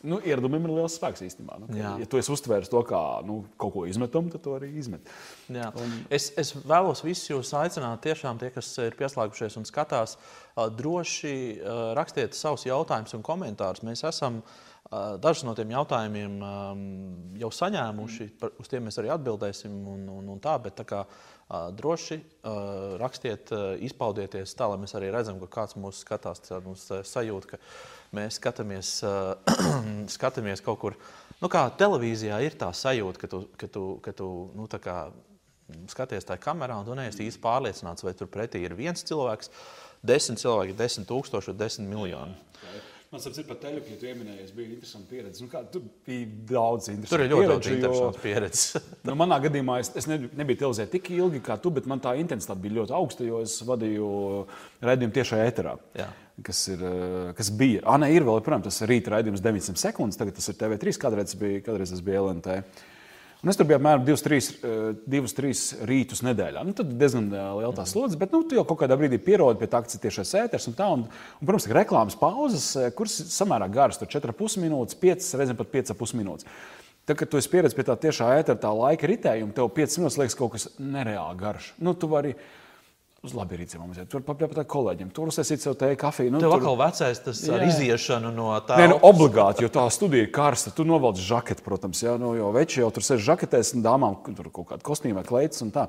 Nu, ieradumiem ir liels spēks īstenībā. Nu, ka, ja tu esi uztvērs to kā nu, kaut ko izmetumu, tad to arī izmet. Jā. Un... Es, es vēlos visus jūs aicināt, tiešām tie, kas ir pieslēgušies un skatās, droši rakstiet savus jautājumus un komentārus. Mēs esam Dažus no tiem jautājumiem jau saņēmuši, par, uz tiem mēs arī atbildēsim. Un, un, un tā, bet tā kā, droši rakstiet, izpaudieties tā, lai mēs arī redzam, ka kāds mūs skatās. Mums sajūta, ka mēs skatāmies, skatāmies kaut kur. Nu, kā televīzijā ir tā sajūta, ka tu, ka tu, ka tu nu, kā, skaties tajā kamerā un tu neesi īsti pārliecināts, vai tur pretī ir viens cilvēks, desmit cilvēki, desmit tūkstoši, desmit miljoni. Okay. Man liekas, par televizīju, ja tu pieminēji, bija interesanti pieredze. Nu, kā, tur bija daudz interesantu Tur ir ļoti daudz interesantu pieredzi. nu, manā gadījumā es, es ne, nebiju televīzijā tik ilgi kā tu, bet man tā intensitāte bija ļoti augsta, jo es vadīju raidījumu tiešā eterā. Jā. Kas, ir, eh, kas bija? Ah, nē, ir vēl, protams, tas rīta raidījums 900 sekundes, tagad tas ir TV3, kādreiz, bija, kādreiz tas bija LNT. Un es tur biju apmēram 2-3 eh, rītus nedēļā. Nu, tad diezgan eh, liela tā slodze, bet nu, tu jau kaut kādā brīdī pierodi pie tā, ka tas ir tiešais ēters un tā. Un, un, protams, ir reklāmas pauzes, kuras samērā garas, tur 4,5 minūtes, 5, reizēm pat 5,5 minūtes. Tad, kad tu esi pieredzējis pie tā tiešā ētera, tā laika ritējuma, tev 5 minūtes liekas kaut kas nereāli garš. Nu, tu vari uz labierīciem mums ir. Tur papļāpāt ar kolēģiem, tur uzsēsīt sev te kafiju. Nu, Tev tur atkal vecais tas jā. ar iziešanu no tā. Nē, nu, obligāti, jo tā studija ir karsta. Tu novelc žaketi, protams, jā, nu, jo veči jau tur sēž žaketēs un dāmām tur kaut kāda kostīma vai kleitas un tā.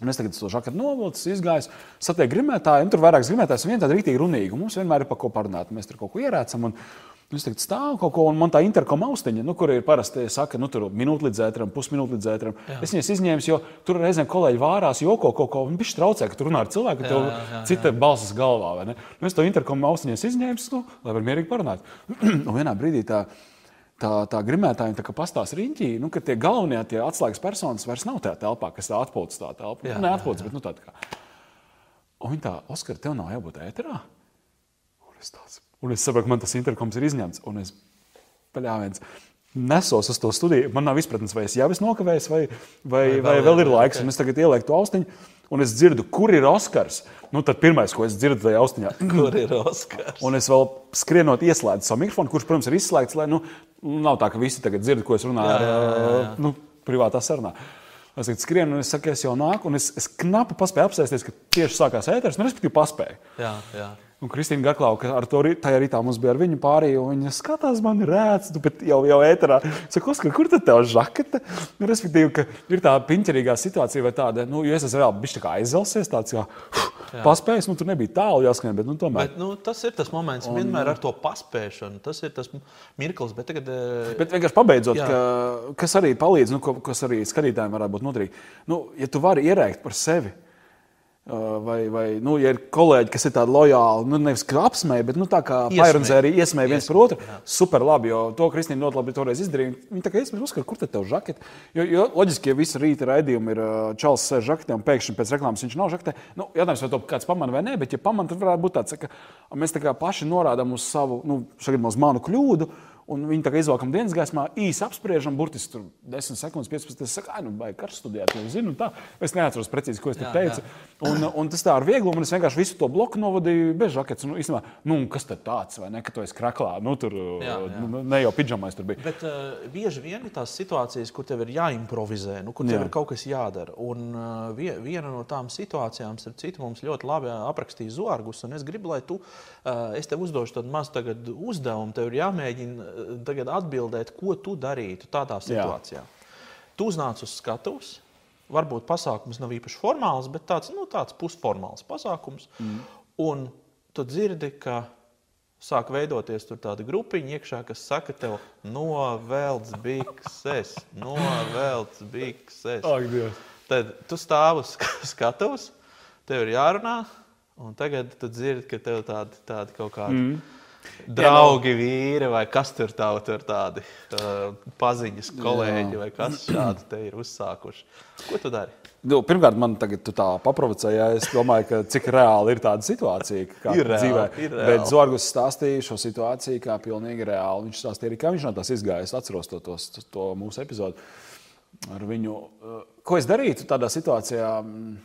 Un es tagad to žaketu novilcu, izgāju, satieku grimētāju, un tur vairākas grimētājas, viena tāda rītīgi runīga. Mums vienmēr ir par ko parunāt. Mēs tur kaut ko ierēcam. Un, es tagad stāvu kaut ko, un man tā interkoma austiņa, nu, kur ir parasti saka, nu, tur minūte līdz ēteram, pusminūte līdz ēteram. Es viņas izņēmu, jo tur reizēm kolēģi vārās, joko kaut ko, un viņš traucē, ka tur runā ar cilvēku, tev cita balss galvā. Nu, es to interkoma austiņas izņēmu, nu, lai var mierīgi parunāt. un vienā brīdī tā, tā, tā grimētāja tā pastāsta riņķī, nu, ka tie galvenie tie atslēgas personas vairs nav tajā telpā, kas tā atpūtas tā telpa. Jā, Nu, Neatpūtas, bet nu, tāda kā. Un viņa tā, Oskar, tev nav jābūt ēterā. Un es, tāds, un es saprotu, ka man tas interkoms ir izņemts. Un es paļāviens. Nesos uz to studiju. Man nav izpratnes, vai es jau esmu nokavējis, vai, vai, vai, vai vēl ir laiks. Un es tagad ielieku to austiņu, un es dzirdu, kur ir Oskars. Nu, tad pirmais, ko es dzirdu tajā austiņā, Kur ir Oskars? Un es vēl skrienot, ieslēdzu savu mikrofonu, kurš, protams, ir izslēgts, lai nu, nav tā, ka visi tagad dzird, ko es runāju Jā, jā, jā, jā. nu, privātā sarunā. Es tagad skrienu, un es saku, es jau nāku, un es, es knapi paspēju apsēsties, ka tieši sākās ēteris, un respektīvi paspēju. Jā, jā. Un Kristīna Gaklauka, ka ar to ri- tajā rītā mums bija ar viņu pārī, un viņa skatās, man rēts, tu bet jau, jau ēterā. Saku, Oskar, kur tad tev žakete? Nu, respektīvi, ka ir tā piņķerīgā situācija vai tāda, nu, jo es esmu vēl bišķi tā kā aizzelsies, tāds, jā, paspējis, nu, tur nebija tālu jāskrien, bet, nu, tomēr. Bet, nu, tas ir tas moments, un... vienmēr ar to paspēšanu. Tas ir tas mirklis, bet tagad. eh, Bet vienkārši pabeidzot, Jā. ka, kas arī palīdz, nu, ko, kas arī skatītājiem varētu būt noderīgi. Nu, ja tu vari ierēkt par sevi, vai, vai nu, ja ir kolēģi, kas ir tādi lojāli, nu, nevis kā apsmēja, bet nu, tā kā. Paironzē arī iesmēja viens par otru, super labi, jo to Kristīna ļoti labi toreiz izdarīja. Viņa tā kā iesmēja, uzskata, kur tad tev žakete. Jo, jo loģiski, ja visu rīta raidījumu ir uh, Čāls sēž žaketē un pēkšņi pēc reklāmas viņš nav žaketē, nu, jautājums, vai to kāds pamana vai nē, bet ja pamana, tad varētu būt tāds, ka mēs tā kā paši norādām uz savu, nu, šagad uz manu kļūdu. Un viņi tā kā izvelkam dienas gaismā, īsi apspriežam, burtiski tur 10 sekundes, 15. Es saku, ah, nu, vai karš studijāt, jau zinu, tā. Es neatceros precīzi, ko es Jā, teicu. Un, un tas tā ar vieglumu, un es vienkārši visu to bloku novadīju bez žaketes. Nu, īstenībā, nu, kas tad tāds, vai ne, ka tu esi kraklā, nu, tur Jā, jā. nu, ne jau pidžamais tur bija. Bet uh, bieži vien ir tās situācijas, kur tev ir jāimprovizē, nu, kur tev Jā. jā. ir kaut kas jādara. Un uh, vie, viena no tām situācijām, starp citu, mums ļoti labi aprakstīja Zorgus. un Es gribu, lai tu, uh, es tev uzdošu tādu mazu uzdevumu. Tev ir jāmēģina uh, tagad atbildēt, ko tu darītu tādā situācijā. Tu uznāc uz skatuves. Varbūt pasākums nav īpaši formāls, bet tāds, nu, tāds pusformāls pasākums. Mm. Un tu dzirdi, ka sāk veidoties tāda grupiņa iekšā, kas saka, tev novelc bikses, novelc bikses. Ak, Dievs. Tad tu stāv uz skatuves, tev ir jārunā, un tagad tu dzirdi, ka tev tādi, tādi kaut kādi. Mm. Draugi, vīri, vai kas tur tā, tur tādi uh, paziņas, kolēģi, vai kas šādi te ir uzsākuši. Ko tu dari? Nu, pirmkārt, man tagad tā paprovocēja. ja Es domāju, ka cik reāli ir tāda situācija, kā Ir reāli, dzīvē. ir reāli. Bet Zorgus stāstīja šo situāciju kā pilnīgi reāli. Viņš stāstīja arī, kā viņš no tās izgāja. Es atceros to, to, to mūsu epizodu ar viņu. Ko es darītu tādā situācijā? Mm,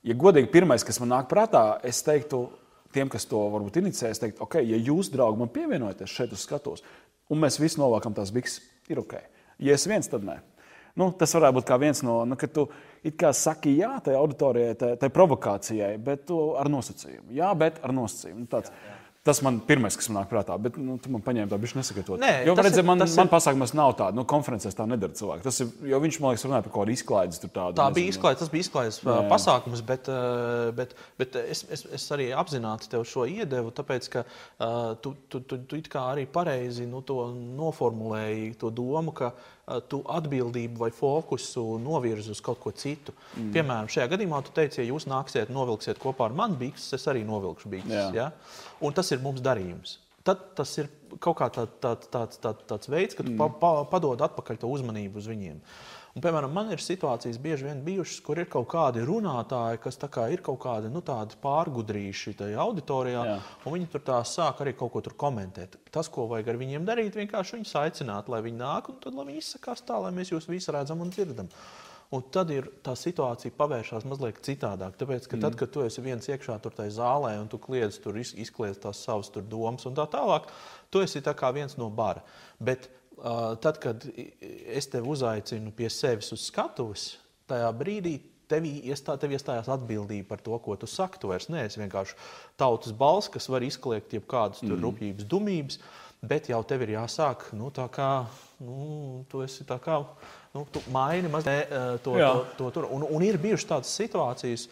Ja godīgi, pirmais, kas man nāk prātā, es teiktu, tiem, kas to varbūt inicē, es teiktu, ok, ja jūs, draugi, man pievienojaties šeit uz skatuves, un mēs visi novākam tās bikses, ir ok. Ja es viens, tad nē. Nu, tas varētu būt viens no, nu, kad tu kā saki jā tai auditorijai, tai, tai provokācijai, bet ar nosacījumu. Jā, bet ar nosacījumu. Nu, tāds, Tas man pirmais, kas man nāk prātā, bet nu, tu man paņēmi to bišķi nesagatavot. Nē, jo, redziet, man, ir- man pasākumos nav tāda, nu, konferencēs tā nedara cilvēki. Tas ir, jo viņš, man liekas, runāja par kaut kādu izklaides tur tādu. Tā nezinu. bija izklaides, tas bija izklaides Jā, jā. pasākums, bet, bet, bet es, es, es arī apzināti tev šo iedevu, tāpēc ka uh, tu, tu, tu, tu it kā arī pareizi nu, to noformulēji, to domu, ka uh, tu atbildību vai fokusu novirzi uz kaut ko citu. Mm. Piemēram, šajā gadījumā tu teici, ja jūs nāksiet, novilksiet kopā ar mani bikses, es arī novilkšu bikses. Ja? Un tas ir mums darījums. Tad tas ir kaut kā tā, tā, tāds, tāds, tāds veids, ka tu pa, pa, padod atpakaļ to uzmanību uz viņiem. Un, piemēram, man ir situācijas bieži vien bijušas, kur ir kaut kādi runātāji, kas kā ir kaut kādi nu, pārgudrīši tajā auditorijā, Jā. un viņi tur tā sāk arī kaut ko komentēt. Tas, ko vajag ar viņiem darīt, vienkārši viņus aicināt, lai viņi nāk un tad lai viņi izsakās tā, lai mēs jūs visi redzam un dzirdam. Un tad ir tā situācija pavēršās mazliet citādāk. Tāpēc, ka tad, kad tu esi viens iekšā tur tajā zālē un tu kliedz tur iz- izkliedz tās savas domas un tā tālāk, tu esi tā kā viens no bara. Bet tad, kad es tevi uzaicinu pie sevis uz skatuves, tajā brīdī tevī iestā, tev iestājās atbildība par to, ko tu saki. Tu vairs neesi vienkārši tautas balss, kas var izkliegt jebkādas mm. rupjības, dumības, bet jau tev ir jāsāk nu, tā kā, nu, tu esi tā kā, nu, tu maini mazliet to, Jā. to, to tur. Un, un ir bijušas tādas situācijas,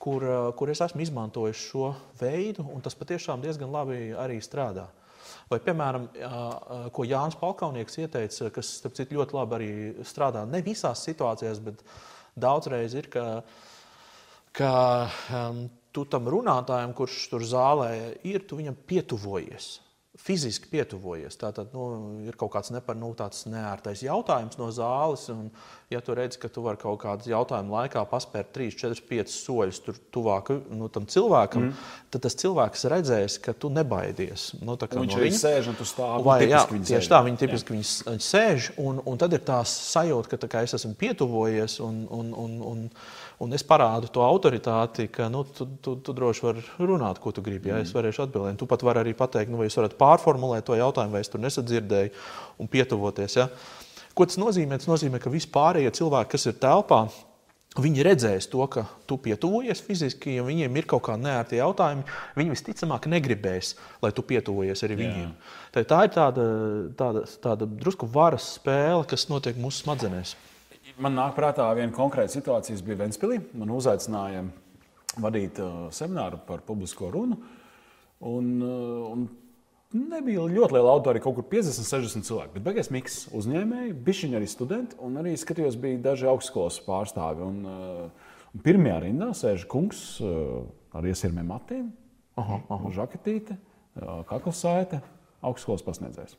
kur, kur es esmu izmantojis šo veidu, un tas patiešām diezgan labi arī strādā. Vai, piemēram, ko Jānis Palkaunieks ieteica, kas, starp citu, ļoti labi arī strādā ne visās situācijās, bet daudzreiz ir, ka, ka um, tu tam runātājam, kurš tur zālē ir, tu viņam pietuvojies fiziski pietuvojies. Tātad nu, ir kaut kāds nepar, nu, neērtais jautājums no zāles. Un, ja tu redz, ka tu vari kaut kādā jautājuma laikā paspērt 3, 4, 5 soļus tuvāk nu, tam cilvēkam, mm. tad tas cilvēks redzēs, ka tu nebaidies. Nu, viņš no arī sēž un tu stāvi. Vai, jā, tieši sēž. tā, viņi tipiski viņi sēž. Un, un tad ir tā sajūta, ka es esmu pietuvojies. Un, un, un, un, Un es parādu to autoritāti, ka nu, tu, tu, tu droši vari runāt, ko tu gribi. Es mm. varēšu atbildēt. Tu pat vari arī pateikt, nu, vai jūs varat pārformulēt to jautājumu, vai es tur nesadzirdēju, un pietuvoties. Ja? Ko tas nozīmē? Tas nozīmē, ka vispārējie cilvēki, kas ir telpā, Viņi redzēs to, ka tu pietuvojies fiziski, ja viņiem ir kaut kādi neērti jautājumi. Viņi visticamāk negribēs, lai tu pietuvojies arī viņiem. Tā, tā ir tāda, tāda, tāda drusku varas spēle, kas notiek mūsu smadzenēs. Man nāk prātā viena konkrēta situācija, kas bija Ventspīlī. Man uzaicināja vadīt uh, semināru par publisko runu. Un, uh, un nebija ļoti liela auditorija, kaut kur 50, 60 cilvēki. Bet beigās miks uzņēmēji, bija arī studenti, un arī skatījos, bija daži augstskolas pārstāvi. Un, uh, un pirmajā rindā sēž kungs ar iesirmiem matiem, žaketīte, kaklasēta, augstskolas pasniedzējs.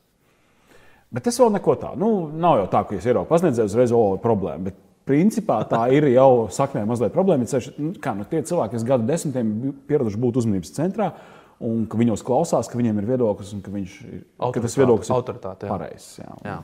Bet tas vēl neko tādu. Nu, nav jau tā, ka es ieraugu pasniedzēju, uzreiz jau ir problēma. Bet principā tā ir jau saknē mazliet problēma. Ceļš, nu, kā, nu, tie cilvēki, kas gadu desmitiem pieraduši būt uzmanības centrā, un ka viņos klausās, ka viņiem ir viedoklis un ka, viņš, ka tas viedoklis ir pareizs. Jā. Jā.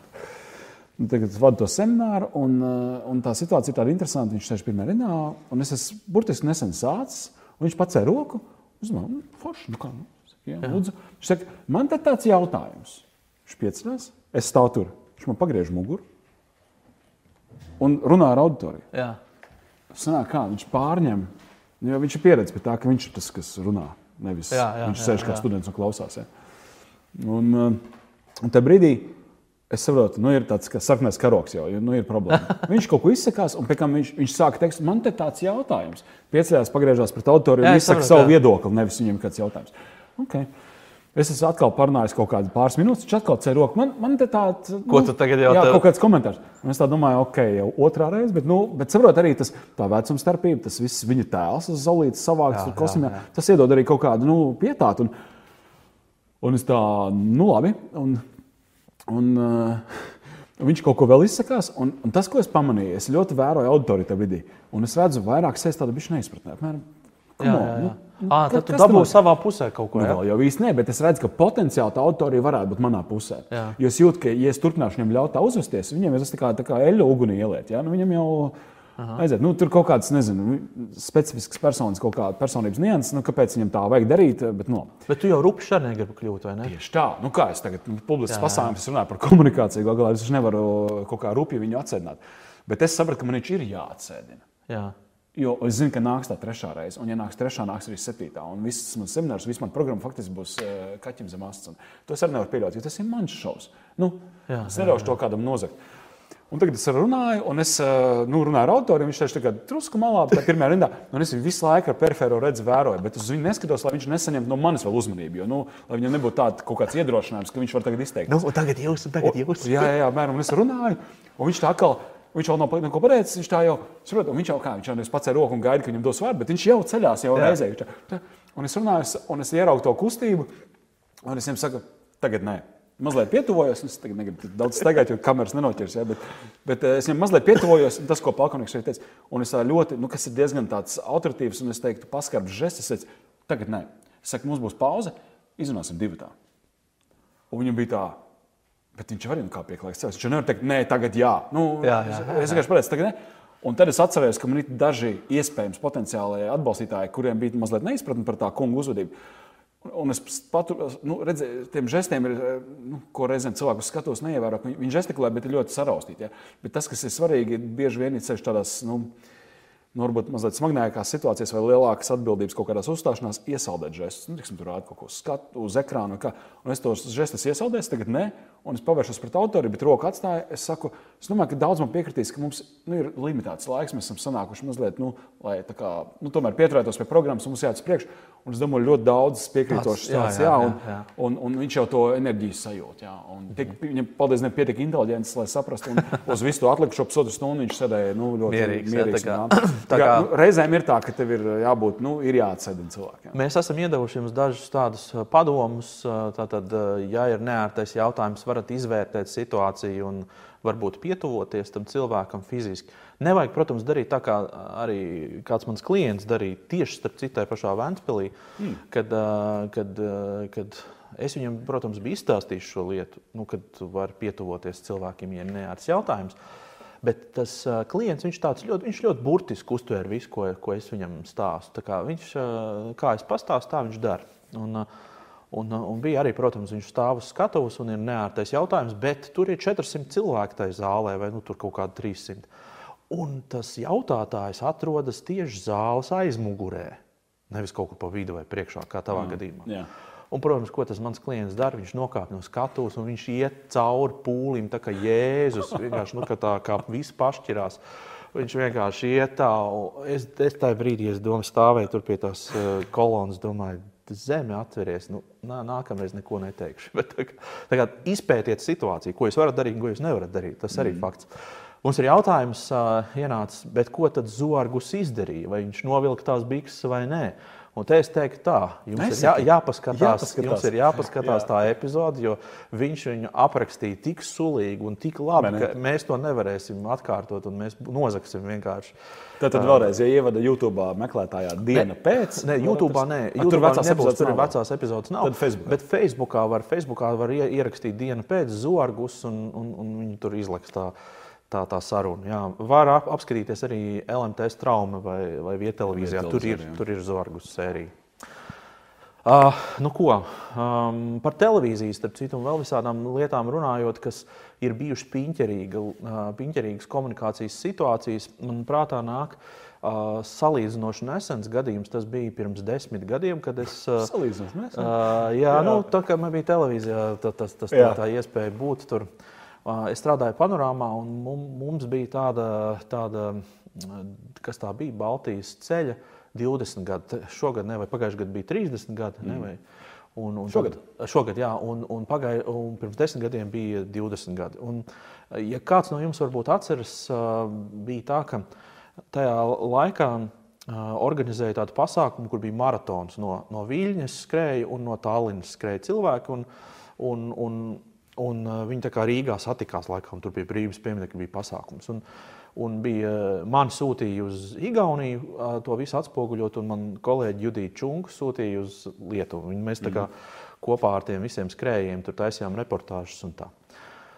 Nu, tagad es vadu to semināru, un, uh, un tā situācija ir tāda interesanta. Viņš sēž pirmā rindā, un es esmu burtiski nesen sācis. Viņš pacēla roku. Es domāju, nu, forši, nu kā. Nu, jā, lūdzu. Viņš saka, man te tāds jautājums. Viņš piecinās. Es stāvu tur, viņš man pagriež muguru un runā ar auditoriju. Jā. Sanāk, kā viņš pārņem, nu, jo viņš ir pieredzējis pie tā, ka viņš ir tas, kas runā. Nevis jā, jā, viņš sēž jā, kā jā. students un klausās. Ja. Un, uh, un tajā brīdī es saprotu, nu, ir tāds sarkanais karoks jau, nu, ir problēma. viņš kaut ko izsakās, un pēc tam viņš, viņš sāka teikt, man te tāds jautājums. Piecēlās, pagriežās pret autoriju un izsaka savu jā. viedokli, nevis viņam kāds jautājums. Okay. Es esmu atkal parunājis kaut kādas pāris minūtes, viņš atkal ceļ roku. Man, man te tāds nu, - ko tu tagad jau tādu? Jā, kaut kāds komentārs. Un es tā domāju, ok, jau otrā reize, bet, nu, bet saprot arī tas vecuma starpība, tas viss viņa tēls, tas zolīts savāks, jā, kosmijā, jā, jā. tas iedod arī kaut kādu nu, pietātu. Un, un es tā, nu labi. Un, un, uh, Viņš kaut ko vēl izsakās, un, un tas, ko es pamanīju, es ļoti vēroju auditoriju tajā vidī. Un es redzu, vairāk sēž tāda bišķi neizpratnē. Apmēram, jā, jā, jā. Nu, À, tad tu dabūji savā pusē kaut ko. Nu, jau īsti nē, bet es redzu, ka potenciāli tā auditorija varētu būt manā pusē. Jā. Jo es jūtu, ka, ja es turpināšu viņam ļaut tā uzvesties, viņam ir tas tā kā, tā kā eļļa ugunī ieliet. Ja? Nu, viņam jau Aha. aiziet. Nu, tur kaut kādas, nezinu, specifiskas personas, kaut kāda personības nianses, nu, kāpēc viņam tā vajag darīt. Bet, nu. bet tu jau rupšs arī negribi kļūt, vai ne? Tieši tā. Nu, kā es tagad nu, publiski pasākumu, es runāju par komunikāciju, galā es nevaru kaut kā rupji viņu atsēdināt. Bet es sapratu, ka man viņš ir jāatsēdina. Jā. Jo es zinu, ka nāks tā trešā reize, un, ja nāks trešā, nāks arī septītā. Un viss mans seminārs, viss man programma faktiski būs uh, kaķim zem astes. To es arī nevaru pieļaut, jo tas ir mans šovs. Nu, jā, es neļaušu to kādam nozagt. Un tagad es runāju, un es uh, nu, runāju ar autoriem. Viņš teica, ka drusku malā, tā pirmā rindā. Un es viņu visu laiku ar perifēro redzu, vēroju, bet uz viņu neskatos, lai viņš nesaņemtu no manis vēl uzmanību. Jo, nu, lai viņam nebūtu tāds kaut kāds iedrošinājums, ka viņš var tagad izteikt. Nu, tagad jūs, tagad jūs. O, jā, jā, jā, mēram, un es runāju, un viņš tā atkal. Viņš jau nav neko pateicis. Viņš, jau, saprot, viņš jau kā viņš jau pacēla roku un gaida, ka viņam dos vārdu, bet viņš jau ceļās jau Jā. reizē. Tā, tā, un es runāju, un es ieraugu to kustību, un es viņam saku, tagad nē. Mazliet pietuvojos, es tagad negribu daudz steigāt, jo kameras nenoķers. Ja, bet, bet eh, es viņam mazliet pietuvojos, tas, ko Palkoniks šeit teica. Un es ļoti, nu, kas ir diezgan tāds autoritīvs un es teiktu, paskarbs žests. Es teicu, tagad nē. Es saku, mums būs pauze, izrunāsim divu tā. Un viņam bija tā, Bet viņš arī kā pieklājīgs cilvēks. Viņš nevar teikt, nē, tagad jā. Nu, jā, jā, jā. Es vienkārši pateicu, tagad ne. Un tad es atceros, ka man ir daži iespējams potenciāli atbalstītāji, kuriem bija mazliet neizpratne par tā kungu uzvedību. Un es patu, nu, redzēju, tiem žestiem ir, nu, ko reizēm cilvēku skatos, neievēro. Viņi žestikulē, bet ir ļoti saraustīti. Ja? Bet tas, kas ir svarīgi, bieži vien ir ceļš tādās. Nu, nu, varbūt mazliet smagākās situācijās vai lielākas atbildības kaut kādās uzstāšanās, iesaldēt žestus. Nu, tiksim, tur rāda kaut ko skatu uz ekrāna. Kā. Un es tos žestus iesaldēju, tagad ne. un es pavēršos pret autori, bet roku atstāju. Es saku, es domāju, ka daudz man piekritīs, ka mums nu, ir limitēts laiks. Mēs esam sanākuši mazliet, nu, lai kā, nu, tomēr pieturētos pie programmas, un mums jāiet uz priekšu. Un es domāju, ļoti daudz piekrītošas tāds, jā, jā, jā, un, jā. Un, un, un viņš jau to enerģiju sajūt. Jā, un tik, viņam, paldies, ne pietiek inteliģents, lai saprastu. Un uz visu to atlikušo pusotru stundu viņš sēdēja nu, ļoti mierīgs. mierīgs jā, tā kā, kā, nu, reizēm ir tā, ka tev ir jābūt, nu, ir jāatsēdina cilvēkiem. Mēs esam iedevuši jums dažus tādus padomus. Tātad, ja ir neērtais jautājums, varat izvērtēt situāciju un varbūt pietuvoties tam cilvēkam fiziski. Nevajag, protams, darīt tā, kā arī kāds mans klients darīja tieši starp citai pašā Vēnspilī, mm. kad, kad, kad es viņam, protams, biju izstāstījis šo lietu, nu, kad tu vari pietuvoties cilvēkiem, ja ir neērts jautājums. Bet tas uh, klients viņš ļoti, viņš ļoti burtiski uztver visu, ko, ko es viņam stāstu. Kā viņš, uh, kā es pastāstu, tā viņš dara. Un, uh, Un, un bija arī, protams, viņš stāv uz skatuves un ir neērtais jautājums, bet tur ir 400 cilvēku tajā zālē vai nu, tur kaut kādi 300. Un tas jautātājs atrodas tieši zāles aizmugurē, nevis kaut kur pa vidu vai priekšā, kā tavā mm. gadījumā. Jā. Un, protams, ko tas mans klients dara? Viņš nokāp no skatuves un viņš iet cauri pūlim, tā kā Jēzus. Vienkārši nu, tā kā viss pašķirās. Viņš vienkārši iet tā, es, es tajā brīdī, es domāju, stāvēju tur pie tās uh, kolonas, domāju, zeme atveries. Nu, nā, nākamreiz neko neteikšu. Bet, tā kā, tā kā izpētiet situāciju, ko jūs varat darīt un ko jūs nevarat darīt. Tas arī ir mm. fakts. Mums ir jautājums, uh, ienācis, ko tad Zorgus izdarīja? Vai viņš novilka tās bikses vai nē? Un te es teiktu, tā, jums Nesaki. ir jā, jāpaskatās, jāpaskatās. Jums ir jāpaskatās jā. tā epizode, jo viņš viņu aprakstīja tik sulīgi un tik labi, Mene. ka mēs to nevarēsim atkārtot un mēs nozagsim vienkārši. Tad, tad vēlreiz, ja ievada YouTube meklētājā diena ne, pēc, ne, YouTube nē, YouTube tur vecās nebūs, epizodes tur nav. vecās epizodes nav. Tad Facebookā. Bet Facebookā var, Facebookā var ierakstīt dienu pēc zorgus un, un, un viņi tur izlaiks tā tā, tā saruna. Jā. Var ap, apskatīties arī LMT trauma vai, vai vietelevīzijā. Tur ir, tur ir zvargus sērija. Uh, nu ko, um, par televīziju, starp citu, un vēl visādām lietām runājot, kas ir bijušas piņķerīga, uh, piņķerīgas komunikācijas situācijas, man prātā nāk uh, salīdzinoši nesens gadījums. Tas bija pirms desmit gadiem, kad es. Uh, salīdzinoši nesen. Uh, jā, jā. Nu, tā kā man bija televīzijā, tā, tas, tas, tā, tā iespēja būt tur. Uh, Es strādāju panorāmā, un mums bija tāda, tāda kas tā bija, Baltijas ceļa 20 gadi. Šogad, ne, vai pagājušajā gadā bija 30 gadi. Ne, vai, un, un šogad? Tad, šogad, jā, un, un, pagāj, un pirms desmit gadiem bija 20 gadi. Un, ja kāds no jums varbūt atceras, bija tā, ka tajā laikā organizēja tādu pasākumu, kur bija maratons no, no Viļņas skrēja un no Tallinas skrēja cilvēki. Un, un, un, Un, uh, viņi tā kā Rīgā satikās, laikam, tur pie brīvības pieminiekta bija pasākums. Un, un bija, uh, man sūtīja uz Igauniju uh, to visu atspoguļot, un man kolēģi Judita Čunka sūtīja uz Lietuvu. Viņi, mēs kā, mm. kopā ar tiem visiem skrējējiem tur taisījām reportāžas un tā.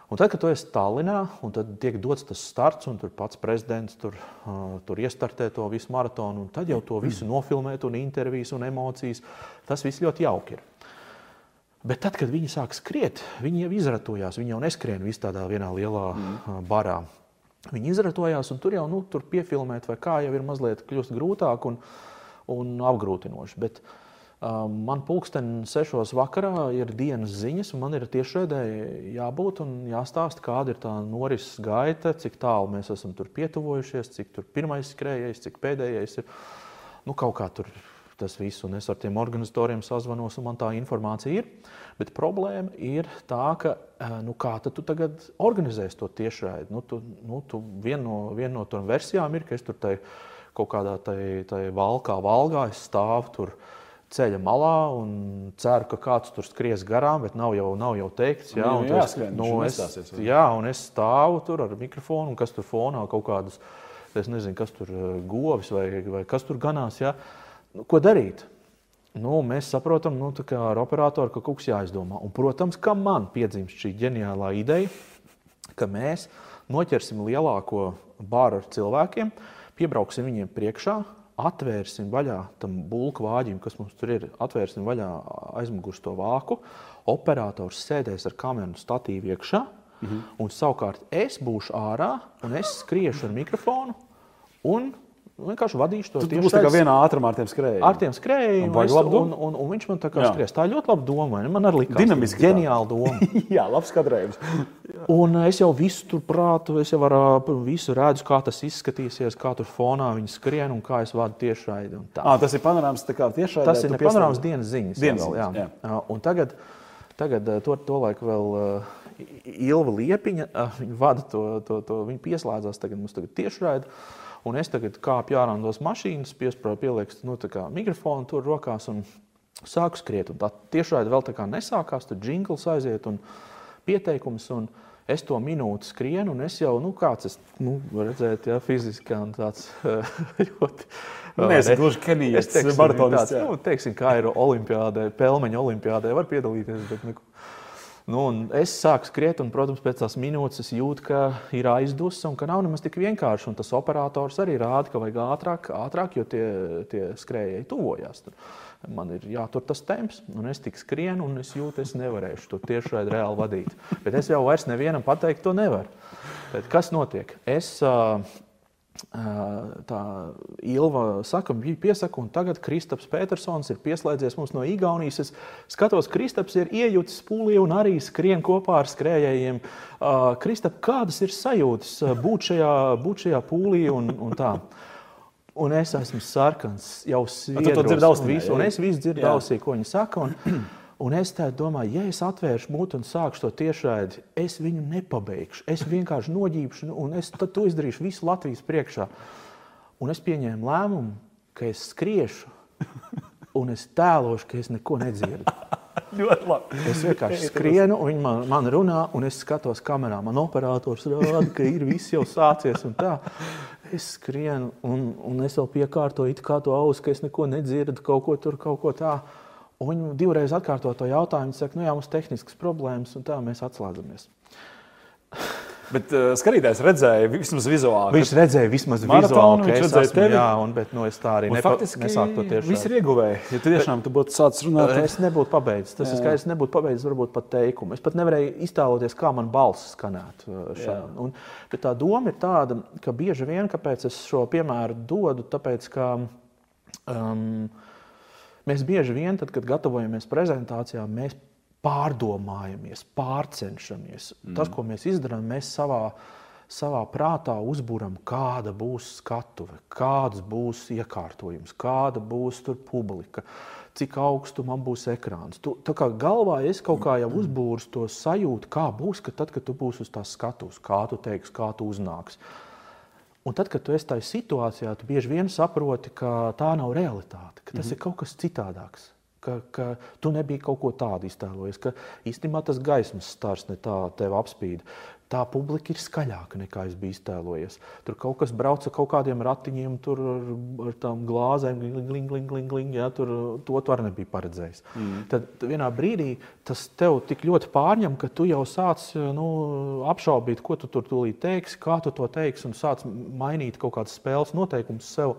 Un tad, kad tu esi Tallinā, un tad tiek dots tas starts, un tur pats prezidents tur, uh, tur iestartē to visu maratonu, un tad jau to visu nofilmēt, un intervijas un emocijas, tas viss ļoti jauki ir. Bet tad, kad viņi sāk skriet, viņi jau izratojās. Viņi jau neskrien visā tādā vienā lielā mm. barā. Viņi izratojās, un tur jau nu, tur piefilmēt, vai kā jau ir mazliet kļūst grūtāk un, un apgrūtinoši. Bet, um, man pulksten sešos vakarā ir dienas ziņas, un man ir tiešraidē jābūt un jāstāsta, kāda ir tā norises gaita, cik tālu mēs esam tur pietuvojušies, cik tur pirmais skrējējs, cik pēdējais ir. Nu, kaut kā tur tas viss, un es ar tiem organizatoriem sazvanos, un man tā informācija ir. Bet problēma ir tā, ka eh, nu, kā tu tagad organizēsi to tiešraidi? Nu, tu, nu, tu viena no, vien no tām versijām ir, ka es tur tai, kaut kādā tai, tai valkā, valgā, stāvu tur ceļa malā un ceru, ka kāds tur skries garām, bet nav jau, nav jau teikts. Jā, un jā, es, nu, es, jā, un es stāvu tur ar mikrofonu, un kas tur fonā kaut kādas, es nezinu, kas tur eh, govis vai, vai kas tur ganās. Jā. Nu, ko darīt? Nu, mēs saprotam, nu, ar operatoru, ka kaut kas jāizdomā. Un, protams, ka man piedzimst šī ģeniālā ideja, ka mēs noķersim lielāko bāru ar cilvēkiem, piebrauksim viņiem priekšā, atvērsim vaļā tam bulku vāģim, kas mums tur ir, atvērsim vaļā aizmugurēs to vāku. Operators sēdēs ar kameru statīvu iekšā, -hmm. un savukārt es būšu ārā un es skriešu ar mikrofonu un vienkārši vadīšu to tieši tādā vienā ātrumā ar tiem skrējējiem. Ar tiem skrējējiem. Un, un, un, un, un viņš man tā kā skries. Tā ir ļoti laba doma. Man arī likās. Dinamiski. Ģeniāla doma. Jā, labs skatrējums. un es jau visu tur prātu, es jau ar visu redzu, kā tas izskatīsies, kā tur fonā viņi skrien un kā es vadu tiešraidi. À, tas ir panorāms tā kā tiešraidi. Tas ir panorāms dienas ziņas. Dienas ziņas, jā. jā. Un tagad, tagad to, to laiku vēl. Ilva Liepiņa, viņa vada to, to, to viņa pieslēdzās tagad mums tagad tiešraidi. Un es tagad kāpu ārā no tās mašīnas, piesprāstu, pielieku nu, mikrofonu tur rokās un sāku skriet. Un tā tiešraidi vēl tā kā nesākās, tur jingls aiziet un pieteikums. Un es to minūti skrienu, un es jau, nu, kāds es nu, redzēju, ja, fiziski tāds ļoti. Nē, es gluži kenijas maratonis. Nu, teiksim, kā ir olimpiādē, pelmeņa olimpiādē, var piedalīties, bet neko. Nu, es sāku skriet, un, protams, pēc tās minūtes es jūtu, ka ir aizdusi un ka nav nemaz tik vienkārši. Un tas operators arī rāda, ka vajag ātrāk, ātrāk jo tie, tie skrējēji tuvojās. Tur. Man ir jātur tas temps, un es tik skrienu, un es jūtu, es nevarēšu to tiešraidi reāli vadīt. Bet es jau vairs nevienam pateikt, to nevaru. Bet kas notiek? Es, uh, tā Ilva saka, bija piesaka, un tagad Kristaps Petersons ir pieslēdzies mums no Igaunijas. Es skatos, Kristaps ir iejutis pūlī un arī skrien kopā ar skrējējiem. Kristap, kādas ir sajūtas būt šajā, būt šajā pūlī un, un tā? Un es esmu sarkans, jau sviedros, un es visu dzirdu ausī, ko viņi saka. Un, Un es domāju, ja es atvēršu mutu un sākšu to tiešraidi, es viņu nepabeigšu. Es vienkārši noģīpšu, un es to izdarīšu visu Latvijas priekšā. Un es pieņēmu lēmumu, ka es skriešu, un es tēlošu, ka es neko nedzirdu. es vienkārši skrienu, un viņi man, man runā, un es skatos kamerā. Man operators rāda, ka ir viss jau sācies. Es skrienu, un, un es vēl piekārtoju, kā to ausu, ka es neko nedzirdu, kaut ko tur, kaut ko tādu. Un viņi divreiz atkārto to jautājumu. Viņi saka, nu jā, mums ir tehniskas problēmas, un tā mēs atslēdzamies. Bet uh, skatītājs redzēja vismaz vizuāli. Viņš redzēja vismaz vizuāli, ka es esmu, tevi. jā, un, bet nu, es tā arī nepa, nesāku to tieši. Viss ir ieguvēji. Ja tu tiešām tu būtu sācis runāt, tad... Es nebūtu pabeidzis. Tas jā. ir skaidrs, nebūtu pabeidzis varbūt pat teikumu. Es pat nevarēju iztēloties, kā man balss skanētu. Uh, un, bet tā doma ir tāda, ka bieži vien, kāpēc es šo piemēru dodu, tāpēc, ka um, Mēs bieži vien, tad, kad gatavojamies prezentācijām, mēs pārdomājamies, pārcenšamies. Mm. Tas, ko mēs izdarām, mēs savā, savā prātā uzbūram, kāda būs skatuve, kāds būs iekārtojums, kāda būs publika, cik augstu man būs ekrāns. Tu, tā kā galvā es kaut kā jau uzbūru to sajūtu, kā būs, ka tad, kad tu būsi uz tās skatuves, kā tu teiksi, kā tu uznāksi. Un tad, kad tu esi tajā situācijā, tu bieži vien saproti, ka tā nav realitāte, ka tas mm -hmm. ir kaut kas citādāks. Ka, ka tu nebija kaut ko tādu iztēlojies, ka īstenībā tas gaismas stars ne tā tevi apspīd tā publika ir skaļāka nekā es biju iztēlojies. Tur kaut kas brauc ar kaut kādiem ratiņiem, tur ar, ar tām glāzēm, gling, gling, gling, gling, ja, tur to tu arī nebija paredzējis. Mm. Tad vienā brīdī tas tev tik ļoti pārņem, ka tu jau sāc nu, apšaubīt, ko tu tur tūlīt teiksi, kā tu to teiksi, un sāc mainīt kaut kādas spēles noteikumus sev.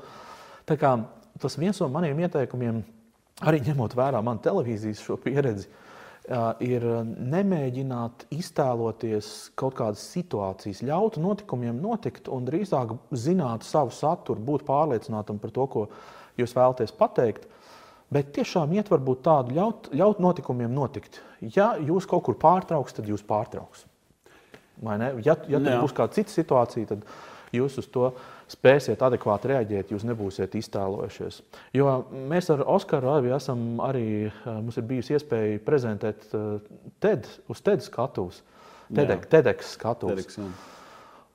Tā kā tas viens no maniem ieteikumiem, arī ņemot vērā manu televīzijas pieredzi, uh, ir nemēģināt iztēloties kaut kādas situācijas, ļaut notikumiem notikt un drīzāk zināt savu saturu, būt pārliecinātam par to, ko jūs vēlaties pateikt. Bet tiešām iet varbūt tādu ļaut, ļaut notikumiem notikt. Ja jūs kaut kur pārtrauks, tad jūs pārtrauks. Ja, ja būs kāda cita situācija, tad jūs uz to spēsiet adekvāti reaģēt, jūs nebūsiet iztēlojušies. Jo mēs ar Oskaru arī esam, arī, eh, mums ir bijusi iespēja prezentēt eh, TED uz TED skatuves, TEDx, TEDx skatuves. TEDx, jā.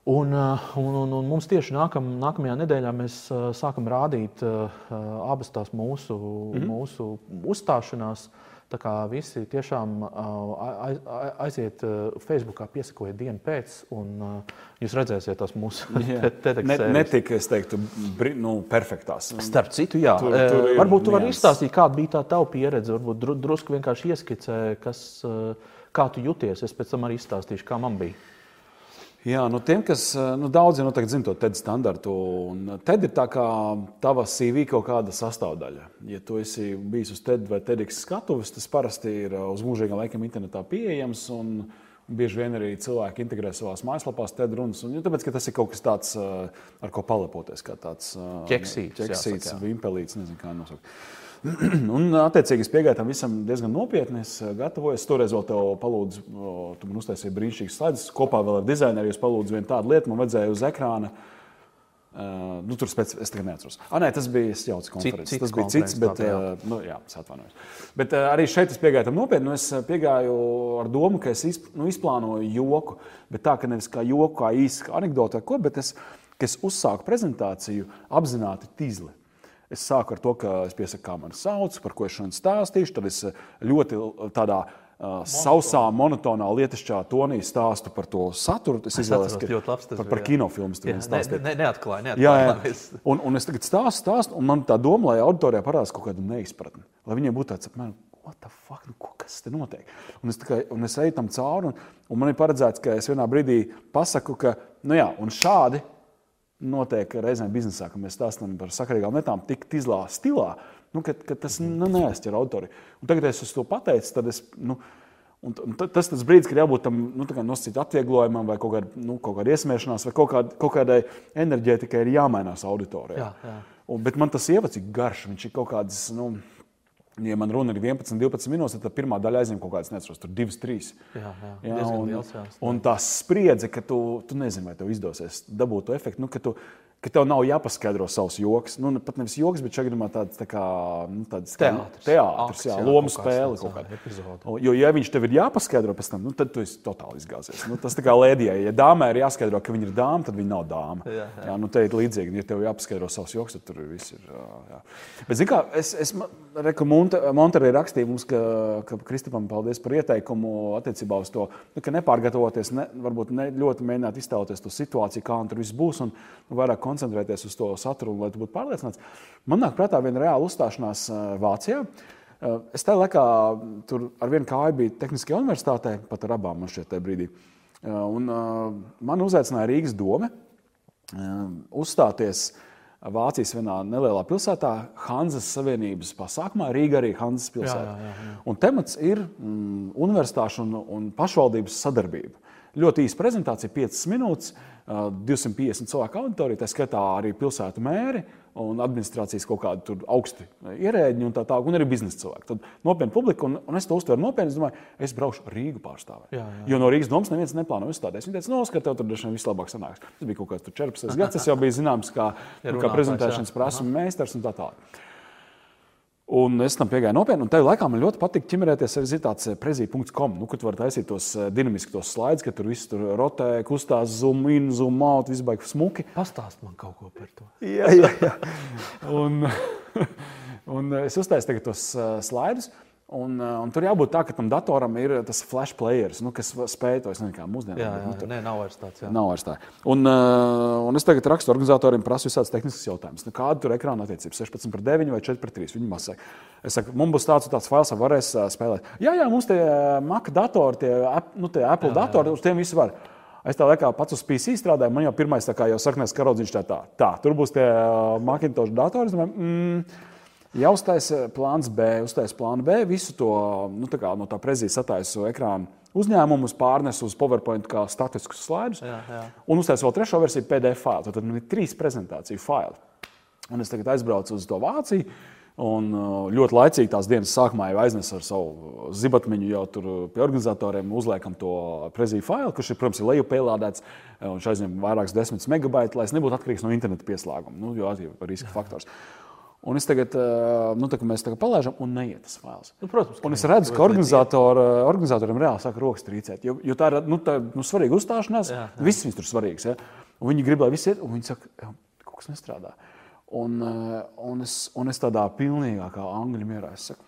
Un, eh, un, un, un mums tieši nākam, nākamajā nedēļā mēs sākam rādīt abas tās mūsu, mm -hmm. mūsu uzstāšanās. Uh, Tā kā visi tiešām aiziet Facebookā, piesakojiet dienu pēc, un jūs redzēsiet tās mūsu TEDx. Ne, netika, es teiktu, nu, perfektās. Starp citu, jā. Tur, tur varbūt tu vari izstāstīt, kāda bija tā tava pieredze, varbūt dru, drusku vienkārši ieskicē, kas, kā tu jūties. Es pēc tam arī izstāstīšu, kā man bija. Jā, nu tiem, kas nu, daudz nu, zina to TED standartu, un TED ir tā kā tava CV kaut kāda sastāvdaļa. Ja tu esi bijis uz TED vai TEDx skatuves, tas parasti ir uz mūžīgā laikam internetā pieejams. Un, Bieži vien arī cilvēki integrē savā mājaslapā TED runas. Un, tāpēc, tas ir kaut kas tāds, ar ko palepoties. Kā tāds ķeksīts, ķeksīts vimpelīts, nezinu, kā nosaukt. Un, attiecīgi, es piegāju tam visam diezgan nopietni. Es gatavojos. Toreiz vēl te palūdzu, tu man uztaisīji brīnišķīgas slaidas. Kopā vēl ar dizaineru jūs palūdzu vienu tādu lietu, man vajadzēja uz ekrāna. Uh, nu, tur spēc, es tagad neatceros. Ah, nē, tas bija jauks konferences. Cit, tas bija cits, bet tā, jā. Uh, nu, jā, es atvainojos. Bet uh, arī šeit es piegāju tam nopietni. Nu, es piegāju ar domu, ka es izp, nu, izplānoju joku, bet tā, ka nevis kā joku, kā īsu anekdotu vai ko, bet es, es uzsāku prezentāciju apzināti tīzli. Es sāku ar to, ka es piesaku, kā mani sauc, par ko es šodien stāstīšu. Tad es ļoti tādā veidā uh, sausā, monotonā, lietišķā tonī stāstu par to saturu. Es izvēlējos, ka labs, par, par kinofilmu tur stāstīju. Ne, ne, neatklāju, neatklāju. Jā, jā. Un, un es tagad stāstu, stāstu, un man tā doma, lai auditorijā parādās kaut kāda neizpratne. Lai viņiem būtu tāds, apmēram, what the fuck, nu, kas te notiek? Un es, kā, un es eju tam cauri, un, un man ir paredzēts, ka es vienā brīdī pasaku, ka, nu jā, un šādi notiek reizēm biznesā, ka mēs stāstām par sakarīgām lietām tik izlā stilā, nu, ka, ka tas nu, neaizķer autori. Un tagad es to pateicu, tad es. Nu, Un, tas ir tas brīdis, kad jābūt tam nu, nosacītam atvieglojumam, vai kaut, kād, nu, kaut kādai iesmiešanās, vai kaut, kād, kaut kādai enerģētikai ir jāmainās auditorijai. Jā, jā. Un, bet man tas ievads ir garš, viņš ir kaut kāds. Nu, Ja man runa ir 11, 12 minūtes, tad pirmā daļa aizņem kaut kādas, nezinu, 2, 3. Jā, jā, jā, un, liels, jā, un tā spriedze, ka tu, tu nezini, vai tev izdosies dabūt to efektu. Nu, ka tev nav jāpaskaidro savs joks. Nu, pat nevis joks, bet gadījumā tāds tā kā, nu, tāds teātris, teātris jā, jā, lomu spēle kaut kāda epizode. Jo, ja viņš tev ir jāpaskaidro pēc tam, nu, tad tu esi totāli izgāzies. Nu, tas tā kā lēdijai, ja dāmai ir jāskaidro, ka viņa ir dāma, tad viņa nav dāma. Jā, jā. jā nu, te ir līdzīgi, ja tev jāpaskaidro savs joks, tad tur viss ir. Jā. Bet, zin kā, es, es reku, Monterī rakstīja mums, ka, ka Kristupam paldies par ieteikumu attiecībā uz to, nu, ka nepārgatavoties, ne, varbūt ne ļoti mēģināt iztēloties to situāciju, kā tur viss būs. Un, nu, vairāk koncentrēties uz to saturu, lai tu būtu pārliecināts. Man nāk prātā viena reāla uzstāšanās eh, Vācijā. Eh, es tajā laikā tur ar vienu kāju biju Tehniskajā universitātē, pat ar abām man tajā brīdī. Eh, un man uzaicināja Rīgas doma uzstāties Vācijas vienā nelielā pilsētā, Hanzas Savienības pasākumā. Rīga arī Hanzas pilsēta. Jā, jā, jā. Un temats ir mm, universitāšu un, un pašvaldības sadarbība. Ļoti īsa prezentācija, 5 minūtes, 250 cilvēku auditorija, tā skaitā arī pilsētu mēri un administrācijas kaut kādi augsti ierēģi un tā tālāk, un arī biznesa cilvēki. Tad nopietna publika, un, un es to uztveru nopietni. Es domāju, es braukšu Rīgu pārstāvēt. Jo no Rīgas domas neviens neplāno uzstāties. Viņi teica, no, ka tev tur droši vien vislabāk sanāks. Tas bija kaut kāds 14 gads, tas jau bija zināms, kā, nu, kā prezentēšanas prasme meistars un tā tālāk. Un es tam piegāju nopietni, un tajā laikā man ļoti patīk ķimerēties ar tāds eh, prezī.com, nu, kur var taisīt tos eh, dinamiski tos slaidus, ka tur viss tur rotē, kustās, zoom in, zoom out, baigs smuki. Pastāst man kaut ko par to. jā, jā, jā. Un, un es uztaisu tagad tos uh, slaidus. Uh, un tur jābūt tā, ka tam datoram ir tas flash player, nu, kas spēj to izdarīt. Mūsdienās jā, jā, nu, tur, nē, nav vairs tāds. Jā. Nav vairs tā. Un, uh, un es tagad rakstu organizatoriem, prasu visādus tehniskus jautājumus. Nu, kāda tur ekrāna attiecības? 16 pret 9 vai 4 pret 3? Viņi man saka, es saku, mums būs tāds un tāds fails, varēs uh, spēlēt. Jā, jā, mums tie Mac datori, tie, nu, tie Apple jā, datori, jā. uz tiem visi var. Es tā laikā pats uz PC strādāju, man jau pirmais, tā kā jau saknēs karodziņš, tā, tā, tā, tur būs tie Macintosh datori. Mm, Ja uztaisa plāns B, uztaisa plānu B, visu to nu, tā kā, no tā prezijas attaisu ekrānu uzņēmumus, pārnesu uz PowerPoint kā statiskus slaidus. Jā, jā. Un uztaisa vēl trešo versiju PDF failu. Tad man ir trīs prezentāciju faili. Un es tagad aizbraucu uz to Vāciju. Un uh, ļoti laicīgi tās dienas sākumā jau aiznesu ar savu zibatmiņu, jau tur pie organizatoriem uzliekam to preziju failu, kurš ir, protams, lejupielādēts. Viņš aizņem vairākus desmit megabaitus, lai es nebūtu atkarīgs no interneta pieslēguma, nu, jo tas ir riska faktors. Jā. Un es tagad, nu, tā, mēs tagad palaižam, un neiet tas fails. Nu, protams, un es redzu, ka organizator, organizatoriem reāli sāk rokas trīcēt. Jo, jo tā ir nu, tā, nu, svarīga uzstāšanās, jā, jā. viss viņus tur svarīgs. Ja? Un viņi grib, lai viss iet, un viņi saka, ka kaut kas nestrādā. Un, un, es, un es tādā pilnīgākā angļu mierā saku,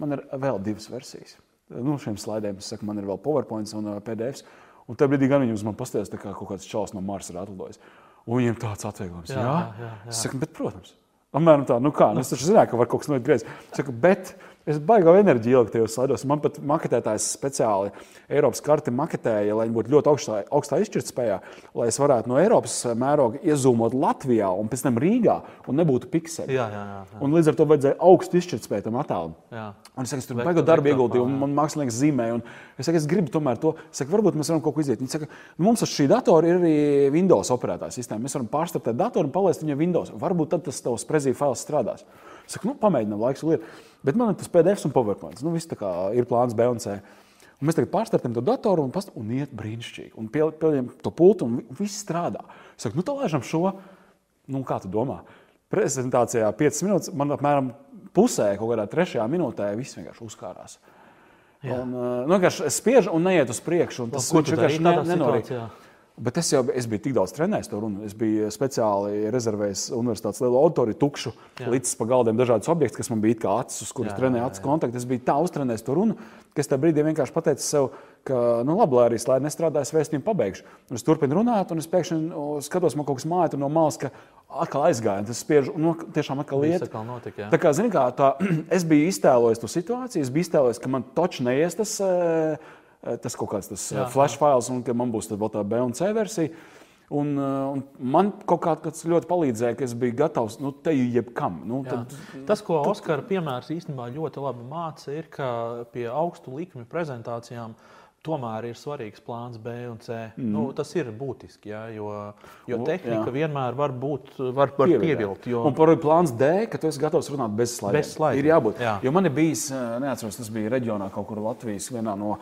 man ir vēl divas versijas. Nu, šiem slaidiem es saku, man ir vēl PowerPoint un PDF. Un tajā brīdī gan viņi uz mani pastāstīs, kā kaut kāds čels no Marsa ir atlidojis. Un viņiem tāds atvieglojums. Jā, jā, jā, jā. Saku, bet, protams. Apmēram tā, nu kā, nu es taču zināju, ka var kaut kas noiet greizi. Saku, bet Es baigau enerģiju ielikt tajos slaidos. Man pat maketētājs speciāli Eiropas karti maketēja, lai viņi būtu ļoti augstā, augstā izšķirtspējā, lai es varētu no Eiropas mēroga iezūmot Latvijā un pēc tam Rīgā un nebūtu pikseli. Jā, jā, jā, jā. Un līdz ar to vajadzēja augstu izšķirtspēju tam attēlam. Un es saku, es tur baigot darbu ieguldīju, un man mākslinieks zīmē. Es saku, es gribu tomēr to. Es saku, varbūt mēs varam kaut ko izdarīt. Viņi saka, nu, mums uz šī datora ir arī Windows operētāja sistēma. Mēs varam pārstartēt datoru un palaist viņu Windows. Varbūt tad tas tavs prezija fails strādās. Saku, nu, pamēģinām, laiks vēl ir. Bet man ir tas PDF un PowerPoint. Nu, viss ir plāns B un C. Un mēs tagad pārstartējam to datoru un, past, un iet brīnišķīgi. Un pie- pieņemam to pultu un vi- viss strādā. Es saku, nu, tā laižam šo. Nu, kā tu domā? Prezentācijā 5 minūtes, man apmēram pusē, kaut kādā trešajā minūtē, viss vienkārši uzkārās. Jā. Un, uh, nu, es spiežu un neiet uz priekšu. Tas tu vienkārši ne- nenorīd. situācijā? Bet es jau es biju tik daudz trenējis to runu. Es biju speciāli rezervējis universitātes lielu auditoriju, tukšu, līdz pa galdiem dažādus objektus, kas man bija kā acis, uz kuriem trenēju acu kontaktu. Es biju tā uztrenējis to runu, ka es tajā brīdī vienkārši pateicu sev, ka, nu, labi, lai arī slēdz nestrādājas, vēstījumu pabeigšu. Un es turpinu runāt, un es pēkšņi o, skatos, man kaut kas māja no malas, ka atkal aizgāja. Tas spiež, nu, tiešām atkal lieta. atkal notika, jā. Tā kā, zini, kā, tā, es biju iztēlojies to situāciju, es biju iztēlojies, ka man točs neies tas, eh, tas kaut kāds tas Jā, jā, flash files, un man būs tad tā B un C versija. Un, eh, un man kaut kā tas ļoti palīdzēja, ka es biju gatavs nu, te jebkam. Nu, tad, Tas, ko Oskara piemērs īstenībā ļoti labi māca, ir, ka pie augstu likmi prezentācijām tomēr ir svarīgs plāns B un C. Mm. Nu, tas ir būtiski, jā, jo, jo tehnika jā. vienmēr var būt var, var pievilkt. Jo... Un par plānu D, ka tu esi gatavs runāt bez slaidiem. Bez slaidiem, Ir jābūt. jā. Jo man ir bijis, eh, neatceros, tas bija reģionā kaut kur Latvijas vienā no.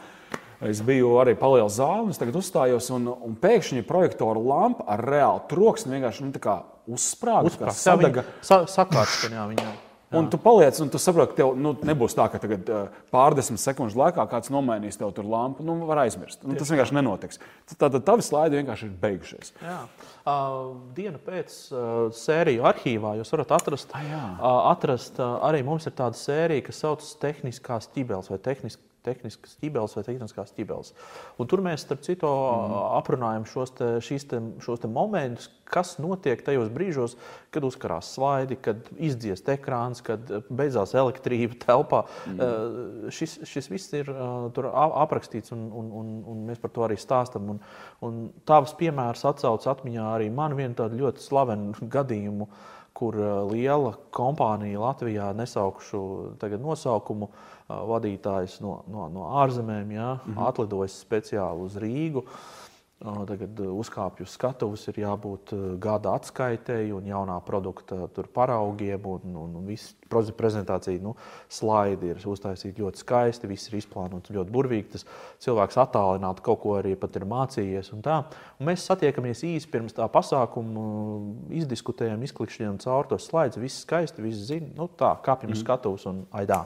Es biju arī palielinājis zāli, un tagad uzstājos, un, un pēkšņi projektora lampa ar reālu troksni vienkārši nu, uzsprāga, jā, sadaga. sa sakārts, ka jā, Un tu paliec, un tu saproti, ka tev nu, nebūs tā, ka tagad uh, pārdesmit sekundžu laikā kāds nomainīs tev tur lampu. Nu, var aizmirst. Nu, tas vienkārši nenotiks. Tad tavi slaidi vienkārši ir beigušies. Jā. Uh, dienu pēc uh, sēriju arhīvā jūs varat atrast, Ah, uh, atrast uh, arī mums ir tāda sērija, kas saucas Tehniskās ķibeles vai tehnisk, Tehniskas ķibeles vai tehniskās ķibeles. Un tur mēs, starp citu, mm. aprunājam šos, te, šīs te, šos te momentus, kas notiek tajos brīžos, kad uzkarās slaidi, kad izdziest ekrāns, kad beidzās elektrība telpā. Mm. Šis, šis viss ir uh, tur aprakstīts, un, un, un, un mēs par to arī un tavs piemērs atcauc atmiņā arī man vienu tādu ļoti slavenu gadījumu, kur uh, liela kompānija Latvijā, nesaukšu tagad nosaukumu, uh, vadītājs no, no, no ārzemēm, jā, mm -hmm. atlidojis speciāli uz Rīgu. Tagad uzkāpju uz skatuves, ir jābūt gada atskaitēji un jaunā produkta paraugiem. Un, un, un viss prezentācija, nu, slaidi ir uztaisīti ļoti skaisti, viss ir izplānots ļoti burvīgi. Tas cilvēks attālināti kaut ko arī pat ir mācījies. Un tā. un mēs satiekamies īsi pirms tā pasākuma, izdiskutējam, izklikšķinām cauri tos slaidus. Viss skaisti, viss zina. Nu, tā, kāpjam uz skatuves un aidā.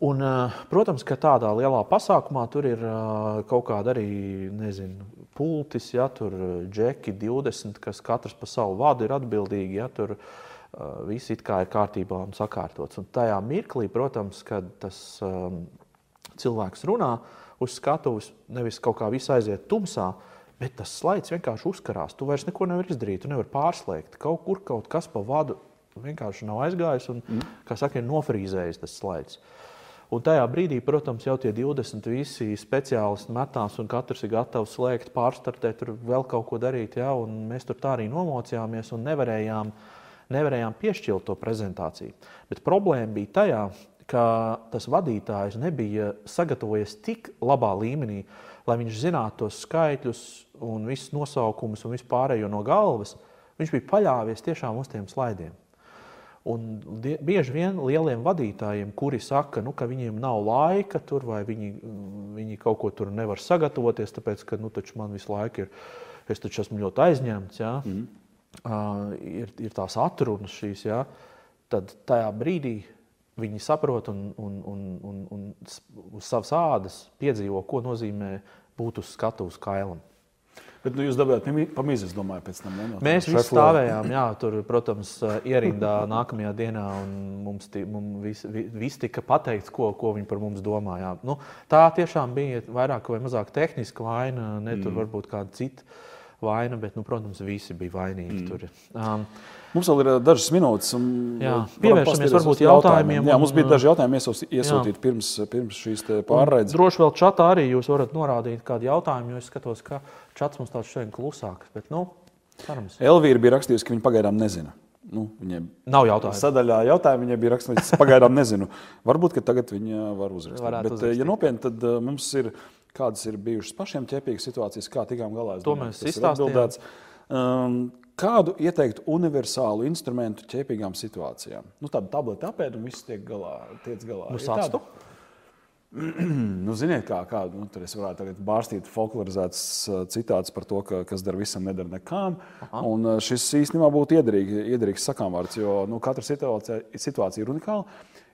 Un, eh, protams, ka tādā lielā pasākumā tur ir eh, kaut kāda arī nezinu, pultis, ja tur ir džeki 20, kas katrs par savu vadu ir atbildīgi. Ja, tur eh, viss it kā ir kārtībā un sakārtots. Un tajā mirklī, protams, kad tas um, cilvēks runā uz skatuves, nevis kaut kā viss aiziet tumsā. Bet tas slaids vienkārši uzkarās. Tu vairs neko nevari izdarīt. Tu nevari pārslēgt. Kaut kur kaut kas pa vadu vienkārši nav aizgājis un, mm. kā saka, ir nofrīzējis tas slaids. Un tajā brīdī, protams, jau tie 20 visi speciālisti metās, un katrs ir gatavs slēgt, pārstartēt, tur vēl kaut ko darīt. Un Mēs tur tā arī nomocījāmies un nevarējām, nevarējām piešķirt to prezentāciju. Bet problēma bija tajā, ka tas vadītājs nebija sagatavojies tik labā līmenī, lai viņš zinātu tos skaitļus un visus nosaukumus un vispārējo no galvas. Viņš bija paļāvies tiešām uz tiem slaidiem. Un bieži vien lieliem vadītājiem, kuri saka, nu, ka viņiem nav laika tur, vai viņi, viņi kaut ko tur nevar sagatavoties, tāpēc, ka nu, man visu laiku ir, es taču esmu ļoti aizņemts, ja? mm. uh, ir, ir tās atrunas šīs, ja? tad tajā brīdī viņi saprot un, un, un, un, un uz savas ādas piedzīvo, ko nozīmē būt uz skatuves kailam. Bet nu, jūs dabūjāt pamīzes, domāju, pēc tam. Ne? No Mēs visi stāvējām, jā, tur, protams, ierindā nākamajā dienā, un mums, mums vis, vi- viss tika pateikts, ko, ko viņi par mums domā. Jā. Nu, tā tiešām bija vairāk vai mazāk tehniska vaina, ne tur varbūt kāda cita vaina, bet, nu, protams, visi bija vainīgi. Mm. Tur. Um, mums vēl ir dažas minūtes. Jā, pievēršamies varbūt jautājumiem. jautājumiem. Jā, mums bija daži jautājumi iesūtīti pirms, pirms šīs pārraides. Droši vēl čatā arī jūs varat norādīt kādu jautājumu, jo es skatos, ka čats mums tāds šodien klusāks. Bet, nu, cerams. Elvīra bija rakstījusi, ka viņa pagaidām nezina. Nu, viņai nav jautājumu. Sadaļā jautājumā viņai bija rakstīts, pagaidām nezinu. Varbūt, ka tagad viņa var uzrakstīt. Bet, uzrakstīt. ja nopietni, tad mums ir kādas ir bijušas pašiem ķepīgas situācijas, kā tikām galā. To mēs izstāstījām. Um, kādu ieteikt universālu instrumentu ķepīgām situācijām? Nu, tādu tableti apēd un viss tiek galā. Tiek galā. Nu, sāstu? nu, ziniet, kā, kā nu, tur es varētu bārstīt folklorizētas citātus par to, ka, kas dara visam, nedara nekām. Aha. Un šis īstenībā būtu iederīgi, iederīgs sakāmvārds, jo nu, katra situācija, situācija ir unikāla.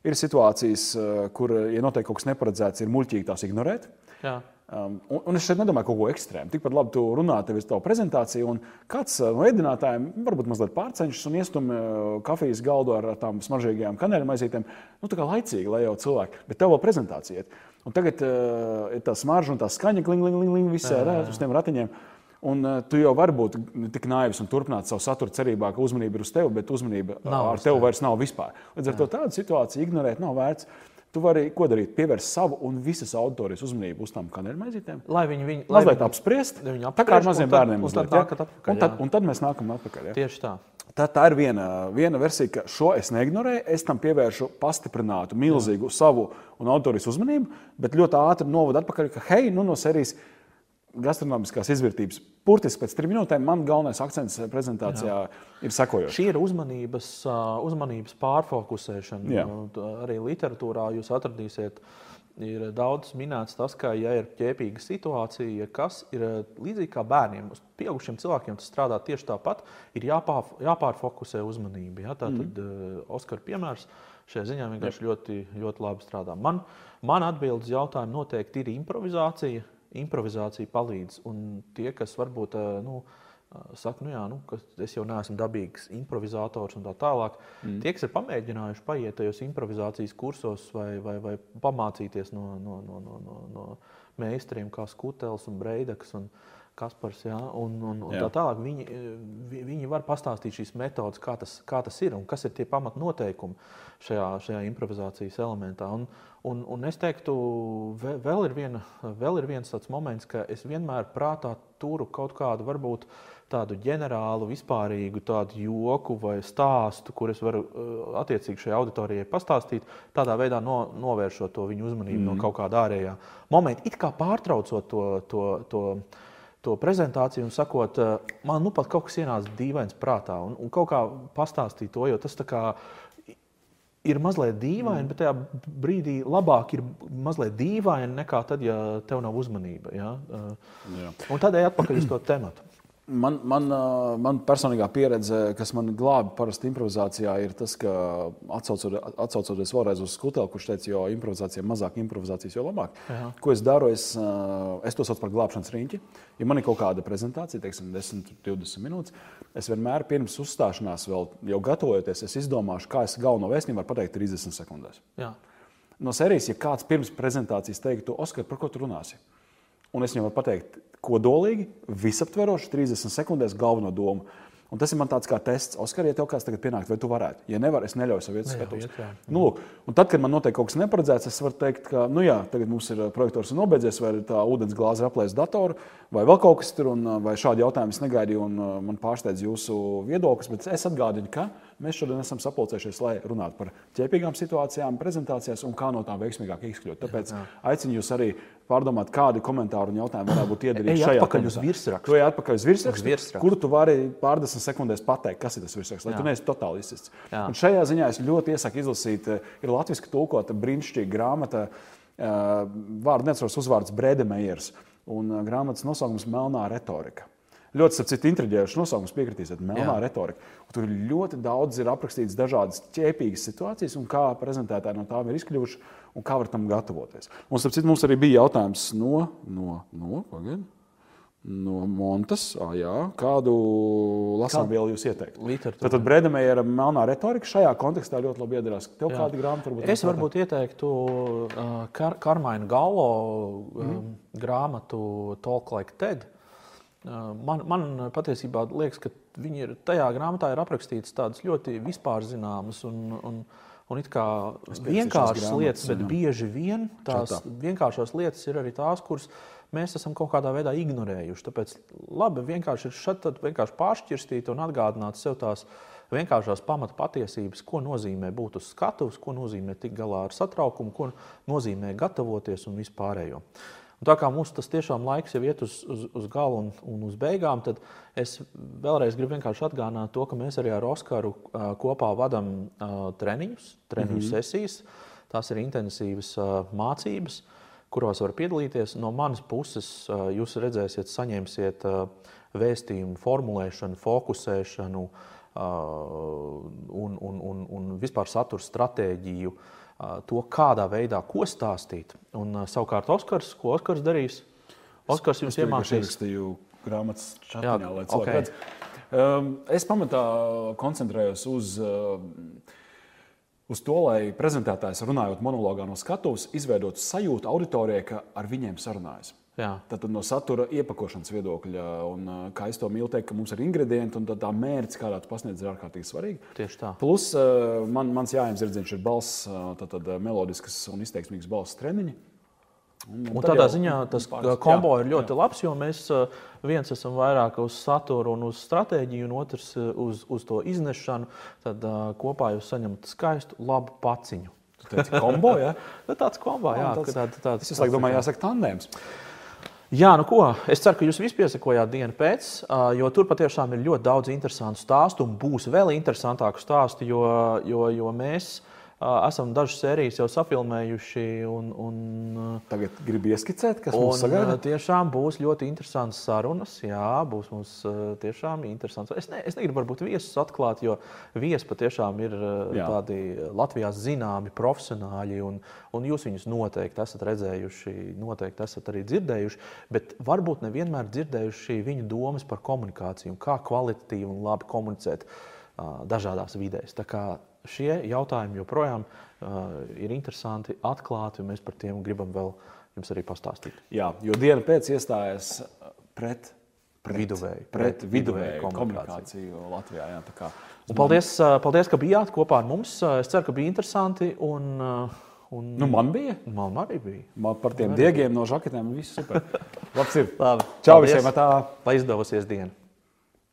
Ir situācijas, kur, ja notiek kaut kas neparedzēts, ir muļķīgi tās ignorēt. Jā. Um, un, es šeit nedomāju kaut ko ekstrēmu. Tikpat labi tu runā, tev ir tā prezentācija, un kāds uh, no ēdinātājiem varbūt mazliet pārcenšas un iestum uh, kafijas galdu ar, tām smaržīgajām kanēļu maizītēm. Nu, tā kā laicīgi, lai jau cilvēki, bet tev vēl prezentācija iet. Un tagad uh, ir tā smarža un tā skaņa, kling, kling, kling, visā ar tiem ratiņiem. Un uh, tu jau vari būt tik naivs un turpināt savu saturu cerībā, ka uzmanība ir uz tevi, bet uzmanība nav ar tevi vairs nav vispār. Līdz ar Jā. to tādu situāciju ignorēt nav vērts. Tu vari ko darīt? Pievērst savu un visas auditorijas uzmanību uz tām kanālmaizītēm. Lai viņi viņu mazliet apspriest. Viņi tā kā ar maziem bērniem. Un tad, tā, atpakaļ, un, tad, un tad mēs nākam atpakaļ. Ja? Tieši tā. Tā, tā ir viena, viena versija, ka šo es neignorēju. Es tam pievēršu pastiprinātu, milzīgu Jā. savu un autorijas uzmanību, bet ļoti ātri novadu atpakaļ, ka hei, nu no serijas gastronomiskās izvērtības. Burtiski pēc trim minūtēm man galvenais akcents prezentācijā Jā. ir sekojošs. Šī ir uzmanības, uzmanības pārfokusēšana. Jā. Arī literatūrā jūs atradīsiet. Ir daudz minēts tas, ka, ja ir ķēpīga situācija, kas ir līdzīgi kā bērniem, uz pieaugušiem cilvēkiem tas strādā tieši tāpat, ir jāpār, jāpārfokusē uzmanība. Ja? Tā tad mm. Oskara piemērs šajā ziņā vienkārši ļoti, ļoti labi strādā. Man, man atbildes jautājumu noteikti ir improvizācija improvizācija palīdz. Un tie, kas varbūt nu, saka, nu jā, nu, ka es jau neesmu dabīgs improvizators un tā tālāk, mm. tie, kas ir pamēģinājuši paiet tajos improvizācijas kursos vai, vai, vai pamācīties no, no, no, no, no, no meistariem kā Skutels un Breidaks. Un, Kaspars, ja, un, un, un jā. tā tālāk. Viņi, viņi var pastāstīt šīs metodes, kā tas, kā tas ir un kas ir tie pamatnoteikumi šajā, šajā improvizācijas elementā. Un, Un, un es teiktu, vēl ir, viena, vēl ir viens tāds moments, ka es vienmēr prātā turu kaut kādu varbūt tādu ģenerālu, vispārīgu tādu joku vai stāstu, kur es varu uh, attiecīgi šai auditorijai pastāstīt, tādā veidā no, novēršot to viņu uzmanību mm. no kaut kāda ārējā momenta, it kā pārtraucot to. to, to to prezentāciju un sakot, uh, man nu pat kaut kas ienāca dīvains prātā, un, un kaut kā pastāstīt to, jo tas tā kā ir mazliet dīvaini, mm. bet tajā brīdī labāk ir mazliet dīvaini nekā tad, ja tev nav uzmanība. Ja? Jā. Un tādēļ atpakaļ uz to tematu. Man, man, man personīgā pieredze, kas man glābi parasti improvizācijā, ir tas, ka atcaucoties vēlreiz uz skuteli, kurš teica, jo improvizācija mazāk improvizācijas, jo labāk. Aha. Ko es daru? Es, es to saucu par glābšanas riņķi. Ja man ir kaut kāda prezentācija, teiksim, 10, 20 minūtes, es vienmēr pirms uzstāšanās, vēl jau gatavojoties, es izdomāšu, kā es galveno vēstījumu varu pateikt 30 sekundēs. Jā. No serijas, ja kāds pirms prezentācijas teiktu, Oskar, par ko tu runāsi? Un es viņam varu pateikt, kodolīgi, visaptveroši, 30 sekundēs galveno domu. Un tas ir man tāds kā tests. Oskar, ja tev kāds tagad pienākt, vai tu varētu? Ja nevar, es neļauju savu vietu skatos. Nu, lūk, un tad, kad man notiek kaut kas neparedzēts, es varu teikt, ka, nu jā, tagad mums ir projektors nobeidzies, vai tā ūdens glāze ir aplēsta datoru, vai vēl kaut kas tur, un vai šādi jautājumi es negaidīju, un man pārsteidz jūsu viedoklis. Bet es atgādinu, ka mēs šodien esam sapulcējušies, lai runātu par ķēpīgām situācijām, prezentācijās un kā no tām veiksmīgāk izkļūt. Tāpēc jā. aicinu jūs arī pārdomāt, kādi komentāri un jautājumi varētu būt iedarīti šajā atpakaļ uz virsrakstu. Tu ej atpakaļ uz virsrakstu, uz virsrakstu. kuru tu vari pārdesmit sekundēs pateikt, kas ir tas virsraksts, lai Jā. tu neesi totāli izsists. Šajā ziņā es ļoti iesaku izlasīt, eh, ir latviešu tulkota brīnišķīga grāmata, eh, vārdu neatceros uzvārds Brēdemējers, un eh, grāmatas nosaukums Melnā retorika. Ļoti citu intriģējušu nosaukumu piekritīsiet, melnā Jā. retorika. Un tur ļoti daudz ir aprakstīts dažādas ķēpīgas situācijas un kā prezentētāji no tām ir izkļuvuši un kā var tam gatavoties. Un, citu, mums arī bija jautājums no, no, no, pagad, no Montes. Ah, jā, kādu lasām vielu jūs ieteiktu? Tad Brēdamēja ir melnā retorika šajā kontekstā ļoti labi iedarās. Tev jā. kāda grāmata varbūt? Es varbūt ieteiktu uh, Kar Karmaina Galo um, mm. grāmatu Talk Like Ted. Man, man patiesībā liekas, ka viņi ir tajā grāmatā ir aprakstītas tādas ļoti vispār zināmas un, un, un it kā vienkāršas lietas, bet bieži vien tās Čatā. vienkāršās lietas ir arī tās, kuras mēs esam kaut kādā veidā ignorējuši. Tāpēc labi vienkārši ir šeit vienkārši pāršķirstīt un atgādināt sev tās vienkāršās pamata patiesības, ko nozīmē būt uz skatuves, ko nozīmē tikt galā ar satraukumu, ko nozīmē gatavoties un vispārējo. Un tā kā mums tas tiešām laiks jau iet uz, uz, uz galu un, un uz beigām, tad es vēlreiz gribu vienkārši atgādināt to, ka mēs arī ar Oskaru uh, kopā vadām uh, treniņus, treniņu mm -hmm. sesijas. Tās ir intensīvas uh, mācības, kuros var piedalīties. No manas puses uh, jūs redzēsiet, saņemsiet uh, vēstījumu, formulēšanu, fokusēšanu, uh, un, un, un, un vispār satura stratēģiju, to, kādā veidā ko stāstīt. Un, savukārt, Oskars, ko Oskars darīs? Oskars jums iemācīs. Es grāmatas čatiņā, Jā, lai cilvēki okay. redz. Es pamatā koncentrējos uz, uz to, lai prezentētājs runājot monologā no skatuves, izveidotu sajūtu auditorijai, ka ar viņiem sarunājas. Tad no satura iepakošanas viedokļa, un kā es to mīlu teikt, ka mums ir ingredienti un tā mērķis, kādā tu pasniedz, ir ārkārtīgi svarīgi. Tieši tā. Plus man, mans jājams zirdziņš ir balss, tad, tad melodisks un izteiksmīgs balss treniņš. Un, un tādā ziņā tas pāris, kombo jā, ir ļoti jā. labs, jo mēs viens esam vairāk uz saturu un uz stratēģiju, un otrs uz, uz to iznešanu. Tad kopā jūs saņemat skaistu, labu paciņu. Tas ir kombo, ja? Nu, tāds kombo, jā. Tāds, tāds, tāds, es domāju, jāsaka tandēms. Jā, nu ko, es ceru, ka jūs visi piesakojāt dienu pēc, jo tur patiešām ir ļoti daudz interesantu stāstu un būs vēl interesantāku stāstu, jo, jo, jo mēs esam dažas sērijas jau safilmējuši. Un, un, Tagad gribu ieskicēt, kas mums sagaida. Tiešām būs ļoti interesants sarunas. Jā, būs mums tiešām interesants. Es, ne, es negribu varbūt viesus atklāt, jo viesi patiešām ir Jā. tādi Latvijā zināmi profesionāļi, un, un jūs viņus noteikti esat redzējuši, noteikti esat arī dzirdējuši, bet varbūt nevienmēr dzirdējuši viņu domas par komunikāciju un kā kvalitatīvi un labi komunicēt dažādās vidēs. Šie jautājumi joprojām uh, ir interesanti, atklāti, un mēs par tiem gribam vēl jums arī pastāstīt. Jā, jo diena pēc iestājas pret, pret viduvēju, pret, pret viduvēju komunikāciju. komunikāciju Latvijā. Jā, kā, un paldies, paldies, ka bijāt kopā ar mums. Es ceru, ka bija interesanti. Un, un... Nu, man bija. Man arī bija. Man par tiem man diegiem bija. no žaketēm viss super. Labs ir. Labi. Čau paldies. visiem! Tā. Lai izdevosies diena!